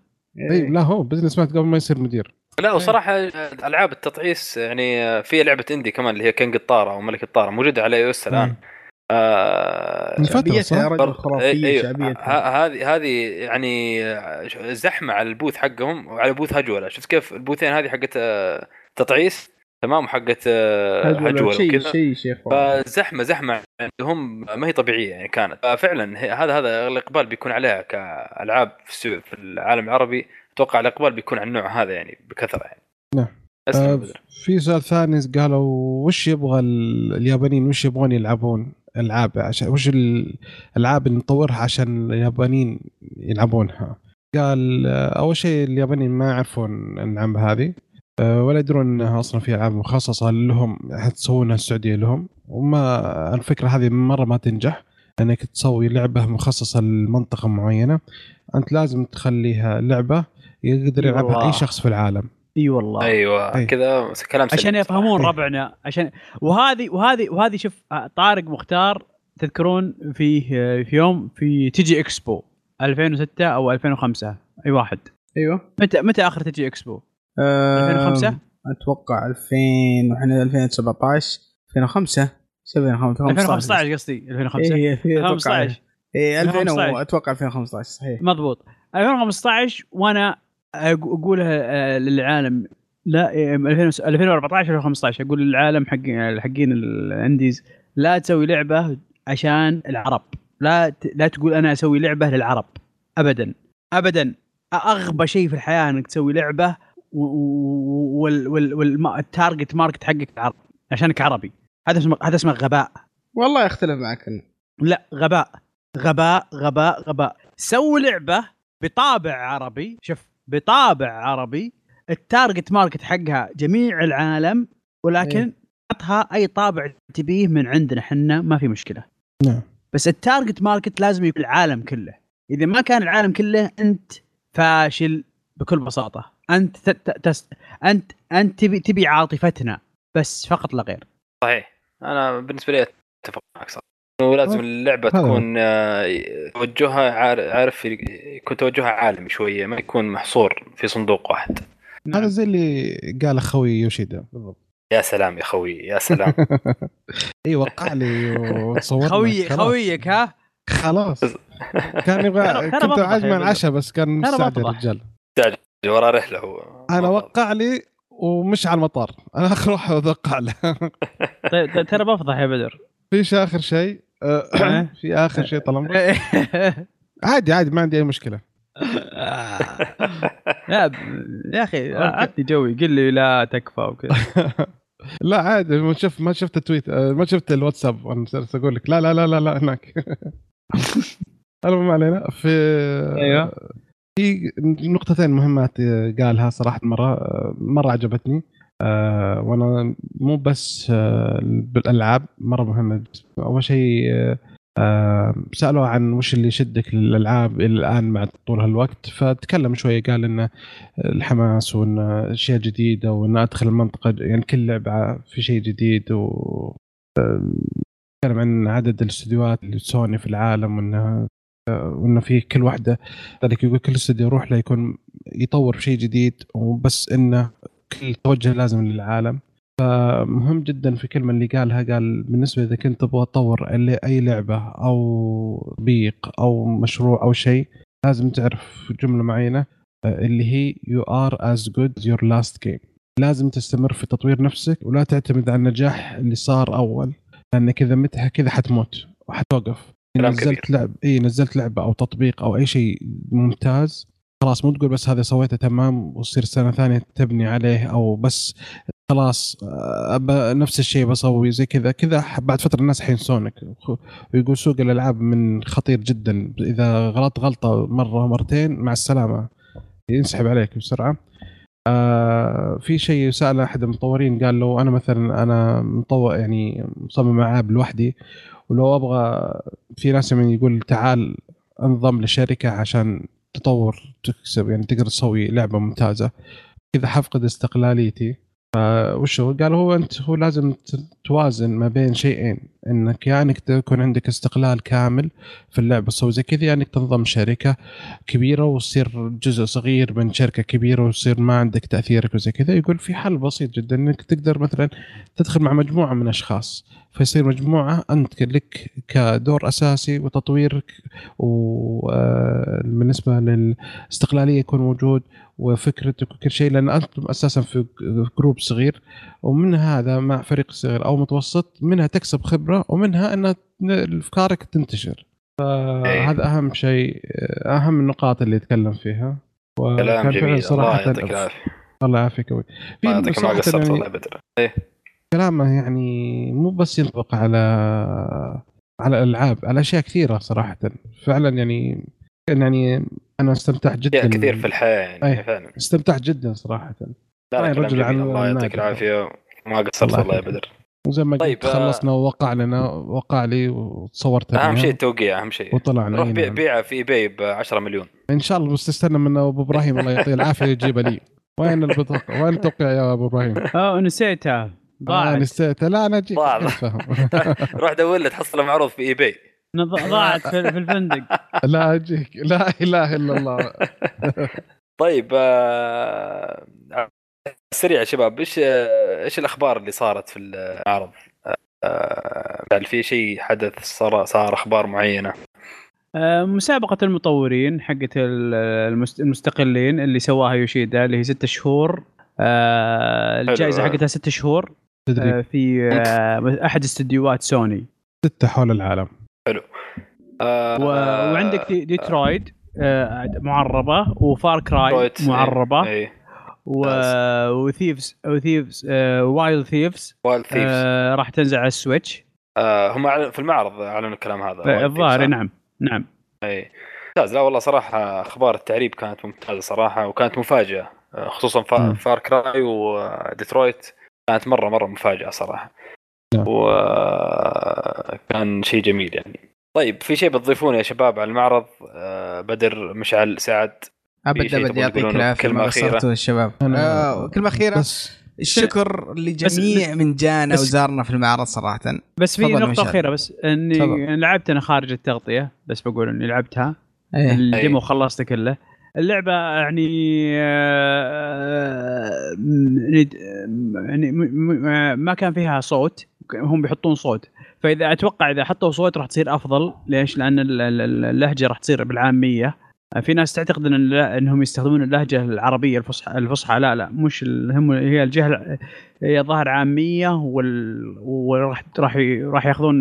اي. لا هو businessman قبل ما يصير مدير. لا وصراحة ألعاب التطعيس يعني في لعبة indie كمان اللي هي king الطارة أو ملك الطارة موجودة على iOS الان آه من فترة شعبيتها صح؟ يا رجل بر- خرافيه أيوة. شعبيتها. هذه هذه يعني زحمة على ال booth حقهم وعلى booth هجولة. شفت كيف ال booth ين هذه حقت آه، تطعيس؟ تمام وحقت آه، هجولة. شيء وكذا. شيء شيء خرافي. فزحمة زحمة عندهم ما هي طبيعية يعني كانت. ففعلا هذا هذا الإقبال بيكون عليها كألعاب في العالم العربي. أتوقع الاقبال بيكون على النوع هذا يعني بكثرة يعني نعم. بدر. في سؤال ثاني قالوا وش يبغى ال- اليابانيين وش يبغون يلعبون ألعاب عشان وش ال- الالعاب اللي نطورها عشان اليابانيين يلعبونها قال آه، أول شيء اليابانيين ما يعرفون الألعاب هذه آه، ولا يدرون إنها أصلا في ألعاب مخصصة لهم حتسوونها السعودية لهم وما الفكرة هذه مرة ما تنجح إنك تسوي لعبة مخصصة لمنطقة معينة أنت لازم تخليها لعبة يقدر يلعبها والله. أي شخص في العالم. إي والله. أيوه أي. كذا كلام سليم عشان يفهمون إيه. ربعنا عشان وهذه وهذه وهذه شوف طارق مختار تذكرون آه، في يوم في تجي إكسبو 2006 أو 2005 أي واحد. أيوه. متى متى آخر تجي إكسبو؟ آه، 2005 أتوقع 2000 وإحنا 2017 2005 2015 2015 قصدي. 2005 إيه في أتوقع 2015 إيه 2000 2015. أتوقع 2015 صحيح. مضبوط. 2015 وأنا أقولها آه، للعالم. لا آه، 2000 2014 2015 أقول للعالم حق حقين الانديز لا تسوي لعبة عشان العرب. لا لا تقول أنا أسوي لعبة للعرب. ابدا. ابدا. أغبى شيء في الحياة إنك تسوي لعبة وال target market حقك العرب عشانك عربي. هذا اسمه هذا اسمه غباء. والله أختلف معك. أنا. لا غباء. غباء غباء غباء. سوي لعبة بطابع عربي. شوف بطابع عربي. ال target market حقها جميع العالم ولكن حطها أي طابع تبيه من عندنا حنا ما في مشكلة. نعم. بس ال target market لازم يكون العالم كله. إذا ما كان العالم كله أنت فاشل بكل بساطة. أنت ت- ت- تس أنت أنت تبي تبي عاطفتنا بس فقط لا غير. صحيح. أنا بالنسبة لي أتفق معك صح ولازم اللعبة هذا. تكون آه، توجهها عار- عارف يكون توجهها عالمي شوية ما يكون محصور في صندوق واحد. هذا زي اللي قال أخوي يوشيدا. بالضبط. يا سلام يا خوي يا سلام. إي وقع لي وتصورنا. خوي. خويك ها؟ خلاص. كان يبغى كنت على العشاء بس كان مستعجل بفضح. الرجال. ورا رحلة هو. أنا وقع لي ومش على المطار. أنا اخر واحد أوقع له. طيب ترى بفضح يا بدر. فيش آخر شيء؟ آه، في آخر شيء طال عمرك عادي عادي ما عندي أي مشكلة. لا ب- يا أخي عطني جوي قل لي لا تكفى وكذا. لا عادي ما شفت ما شفت التويت آه، ما شفت الواتساب. جالس أقول لك لا لا لا لا, لا هناك. المهم ما علينا. في أيوه. في نقطتين مهمات قالها صراحة مرة مرة عجبتني. آه، وأنا مو بس آه، بالألعاب مرة مهمة. أول شيء آه، آه، سالوه عن وش اللي يشدك للألعاب إلى الآن مع طول هالوقت. فتكلم شوية قال انه الحماس وإن أشياء جديدة وإن أدخل المنطقة يعني كل لعبة في شيء جديد و تكلم عن عدد الاستديوهات اللي سوني في العالم وانه وانه في كل واحدة ذلك يقول كل استديو يروح له يكون يطور شيء جديد وبس إنه كل توجه لازم للعالم. فمهم جدا في كلمة اللي قالها قال بالنسبة إذا كنت تبغى تطور أي لعبة أو تطبيق أو مشروع أو شيء لازم تعرف جملة معينة اللي هي you are as good your last game. لازم تستمر في تطوير نفسك ولا تعتمد على النجاح اللي صار أول لأنك إذا متى كذا حتموت وحتوقف. نزلت لعب إي نزلت لعبة أو تطبيق أو أي شيء ممتاز خلاص مو تقول بس هذا سويته تمام وتصير سنة ثانية تبني عليه أو بس خلاص آه، نفس الشيء بسوي زي كذا. كذا بعد فترة الناس حينسونك ويقول سوق الألعاب من خطير جدا. إذا غلطت غلطة مرة مرتين مع السلامة. ينسحب عليك بسرعة. آه في شيء سأل أحد المطورين قال له أنا مثلا أنا مطور يعني مصمم ألعاب لوحدي ولو أبغى في ناس من يقول تعال انضم لشركة عشان تطور تكسب يعني تقدر تسوي لعبة ممتازة كذا حفقد استقلاليتي فوش هو؟ قال هو أنت هو لازم توازن ما بين شيئين إنك يا انك تكون عندك استقلال كامل في اللعبه تسوي زي كذا انك تنضم شركة كبيرة وتصير جزء صغير من شركة كبيرة ويصير ما عندك تأثيرك وزي كذا. يقول في حل بسيط جدا إنك تقدر مثلا تدخل مع مجموعة من أشخاص فيصير مجموعة أنت لك كدور أساسي وتطويرك وبالنسبه للاستقلالية يكون موجود وفكرتك وكل شيء لأن أنتم أساسا في جروب صغير ومن هذا مع فريق صغير أو متوسط منها تكسب خبرة ومنها إن افكارك تنتشر. فهذا أهم شيء أهم النقاط اللي يتكلم فيها. كلام جميل. الله يعطيك العافية. الله يعافيك أبوي. في قصرت يعني والله يا بدر. إيه. كلامه يعني مو بس ينطبق على على الألعاب على أشياء كثيرة صراحة. فعلا يعني يعني أنا استمتعت جدا. كثير في الحياة يعني. فعلا. استمتعت جدا صراحة. لا رجل الله يعطيك. العافية. ما قصرت الله والله يا. بدر. وزي ما طيب، قلت خلصنا ووقع لنا وقع لي وتصورت أهم شيء التوقيع أهم شيء. وطلعنا روح أي بيع في ايباي ب 10 مليون. إن شاء الله بس تستنى من أبو إبراهيم الله يعطيه العافية يجيبها لي. وين البطاقة؟ وين التوقيع يا أبو إبراهيم؟ آه نسيتها. آه ضاعت. نسيت لا أنا اجيك روح دور له تحصله معروض في eBay ضاعت في في الفندق. لا أجيك. لا إله إلا الله. طيب آه، سريع يا شباب إيش إيش الأخبار اللي صارت في المعرض؟ آه، هل في شيء حدث صار صار أخبار معينة؟ آه، مسابقة المطورين حقت ال- المست- المستقلين اللي سواها يوشيدا اللي هي ست شهور. آه، الجائزة حلو. حقتها ست شهور. آه، تدري في أحد استديوهات سوني. ستة حول العالم. آه، و... وعندك دي ديترويد معربة وفار كراي رويت، معربة. اي و... وثيفز وثيفز وايلد ثيفز وايلد ثيفز آه، راح تنزل على السويتش. آه، هم في المعرض أعلنوا الكلام هذا الظاهر؟ نعم نعم. إي. ممتاز. لا والله صراحة أخبار التعريب كانت ممتازة صراحة وكانت مفاجأة آه، خصوصا فا-. Far Cry و Detroit كانت مرة مرة مفاجأة صراحة. نعم. وكان شيء جميل يعني. طيب في شيء بتضيفونه يا شباب على المعرض؟ آه، بدر مشعل سعد. أبد أبد يعطيك؟ العافيه أخيرة؟ قصرتوا الشباب آه كلمة أخيرة بس الشكر لجميع من جانا وزارنا في المعرض صراحة بس في نقطة. أخيرة بس إني. لعبت أنا خارج التغطية بس بقول إني لعبتها إيه. الديمو خلصته كله اللعبة يعني آه، ند- يعني ما كان فيها صوت هم بيحطون صوت فإذا أتوقع إذا حطوا صوت راح تصير أفضل ليش؟ لأن ال- ال- اللهجة راح تصير بالعامية في ناس تعتقد إن لا- إنهم يستخدمون اللهجة العربية الفصحى الفصحى لا لا مش هم هي الجهه هي ظاهر عامية وال وراح راح ي- راح ياخذون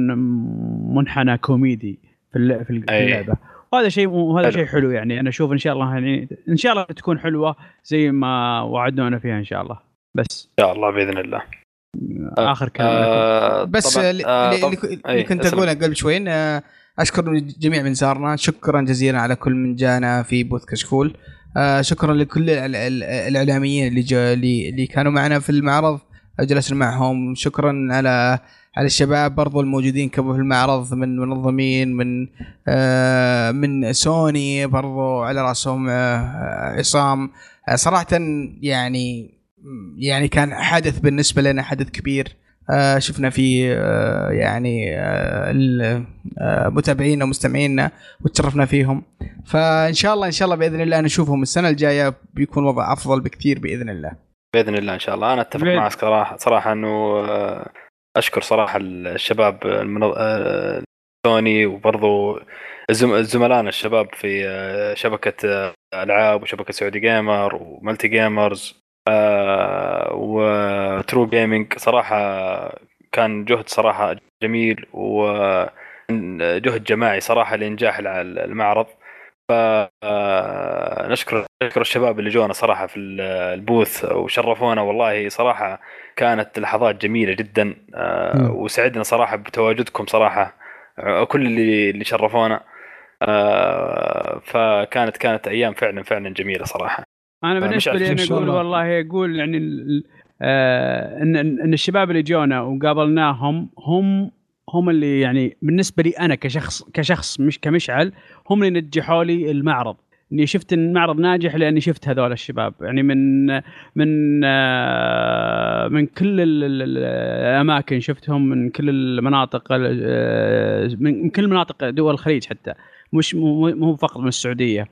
منحنى كوميدي في في ال- في أي. اللعبة وهذا شيء وهذا. شيء حلو يعني أنا أشوف إن شاء الله يعني إن شاء الله تكون حلوة زي ما وعدونا فيها إن شاء الله بس إن شاء الله بإذن الله آخر كلام لكم. آه بس اللي, آه كنت. أقوله قبل شوي آه، أشكر جميع من زارنا. شكرا جزيلا على كل من جانا في بوث كشكول. آه، شكرا لكل ال- ال- الإعلاميين اللي اللي, كانوا معنا في المعرض. جلسنا معهم. شكرا على على الشباب برضو الموجودين كانوا في المعرض من منظمين من آه من سوني برضو على رأسهم آه عصام. صراحة يعني يعني كان حدث بالنسبة لنا حدث كبير. شفنا فيه آه يعني آه ال- آه متابعينا ومستمعينا وتشرفنا فيهم. فإن شاء الله إن شاء الله بإذن الله نشوفهم السنة الجاية بيكون وضع أفضل بكثير بإذن الله. بإذن الله إن شاء الله. أنا أتفق معك صراحة صراحة إنه آه، أشكر صراحة الشباب المنظ... آه، سوني وبرضو الزم... زملائنا الشباب في آه، شبكة آه، ألعاب وشبكة Saudi Gamer و Multi Gamers. آه، و True Gaming صراحة كان جهد صراحة جميل وجهد جماعي صراحة لإنجاح المعرض. فنشكر نشكر الشباب اللي جونا صراحة في ال- البوث وشرفونا. والله صراحة كانت لحظات جميلة جدا آه،. وسعدنا صراحة بتواجدكم صراحة آه، كل اللي اللي شرفونا. آه، فكانت كانت أيام فعلا فعلا جميلة صراحة. أنا بالنسبة لي أنا أقول الله. والله أقول يعني آه ان ان الشباب اللي جونا وقابلناهم هم هم اللي يعني بالنسبة لي أنا كشخص كشخص مش كمشعل هم اللي نجحوا لي المعرض. إني شفت المعرض ناجح لأني شفت هذول الشباب. يعني من من آه، من كل ال- ال- ال- الأماكن شفتهم من كل المناطق آه، من كل مناطق دول الخليج حتى. مش مو فقط من السعودية.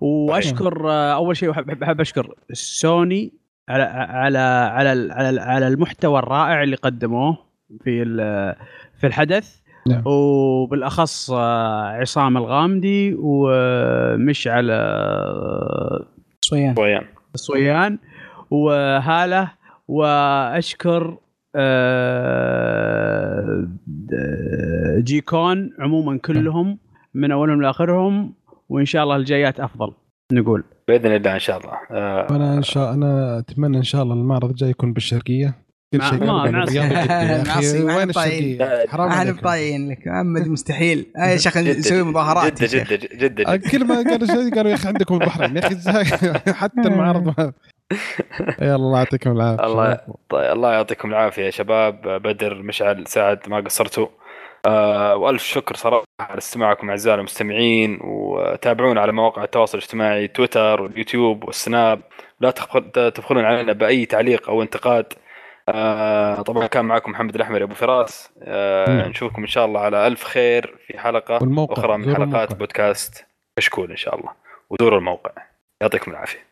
وأشكر أول شيء أحب أحب أشكر سوني على على على على, على المحتوى الرائع اللي قدموه في ال- في الحدث. نعم. وبالأخص عصام الغامدي ومشعل صويان. ويان صويان وهالة. وأشكر آه، جيكون عموما كلهم من أولهم لآخرهم. وإن شاء الله الجايات أفضل نقول. بإذن الله إن شاء الله. آه، وأنا إن شاء أنا أتمنى إن شاء الله المعرض الجاي يكون بالشرقية. كل شيء وين. الشرقية؟ حرام إحنا عليك. مطايعين لك. محمد مستحيل. يا شيخ نسوي مظاهرات شيخ. جده جده جده كل ما قالوا شيء قالوا يا أخي عندكم البحرين يا أخي؟ حتى المعارض ما يلا الله يعطيكم العافية. الله الله يعطيكم العافية يا شباب. بدر مشعل سعد ما قصرتوا. آه وألف شكر صراحة على استماعكم أعزائي المستمعين وتابعونا على مواقع التواصل الاجتماعي تويتر واليوتيوب والسناب لا تبخل- تبخلون علينا بأي تعليق أو انتقاد. آه طبعا كان معكم محمد الاحمر أبو فراس. آه. نشوفكم إن شاء الله على ألف خير في حلقة أخرى من حلقات الموقع. بودكاست كشكول إن شاء الله ودوروا الموقع. يعطيكم العافية.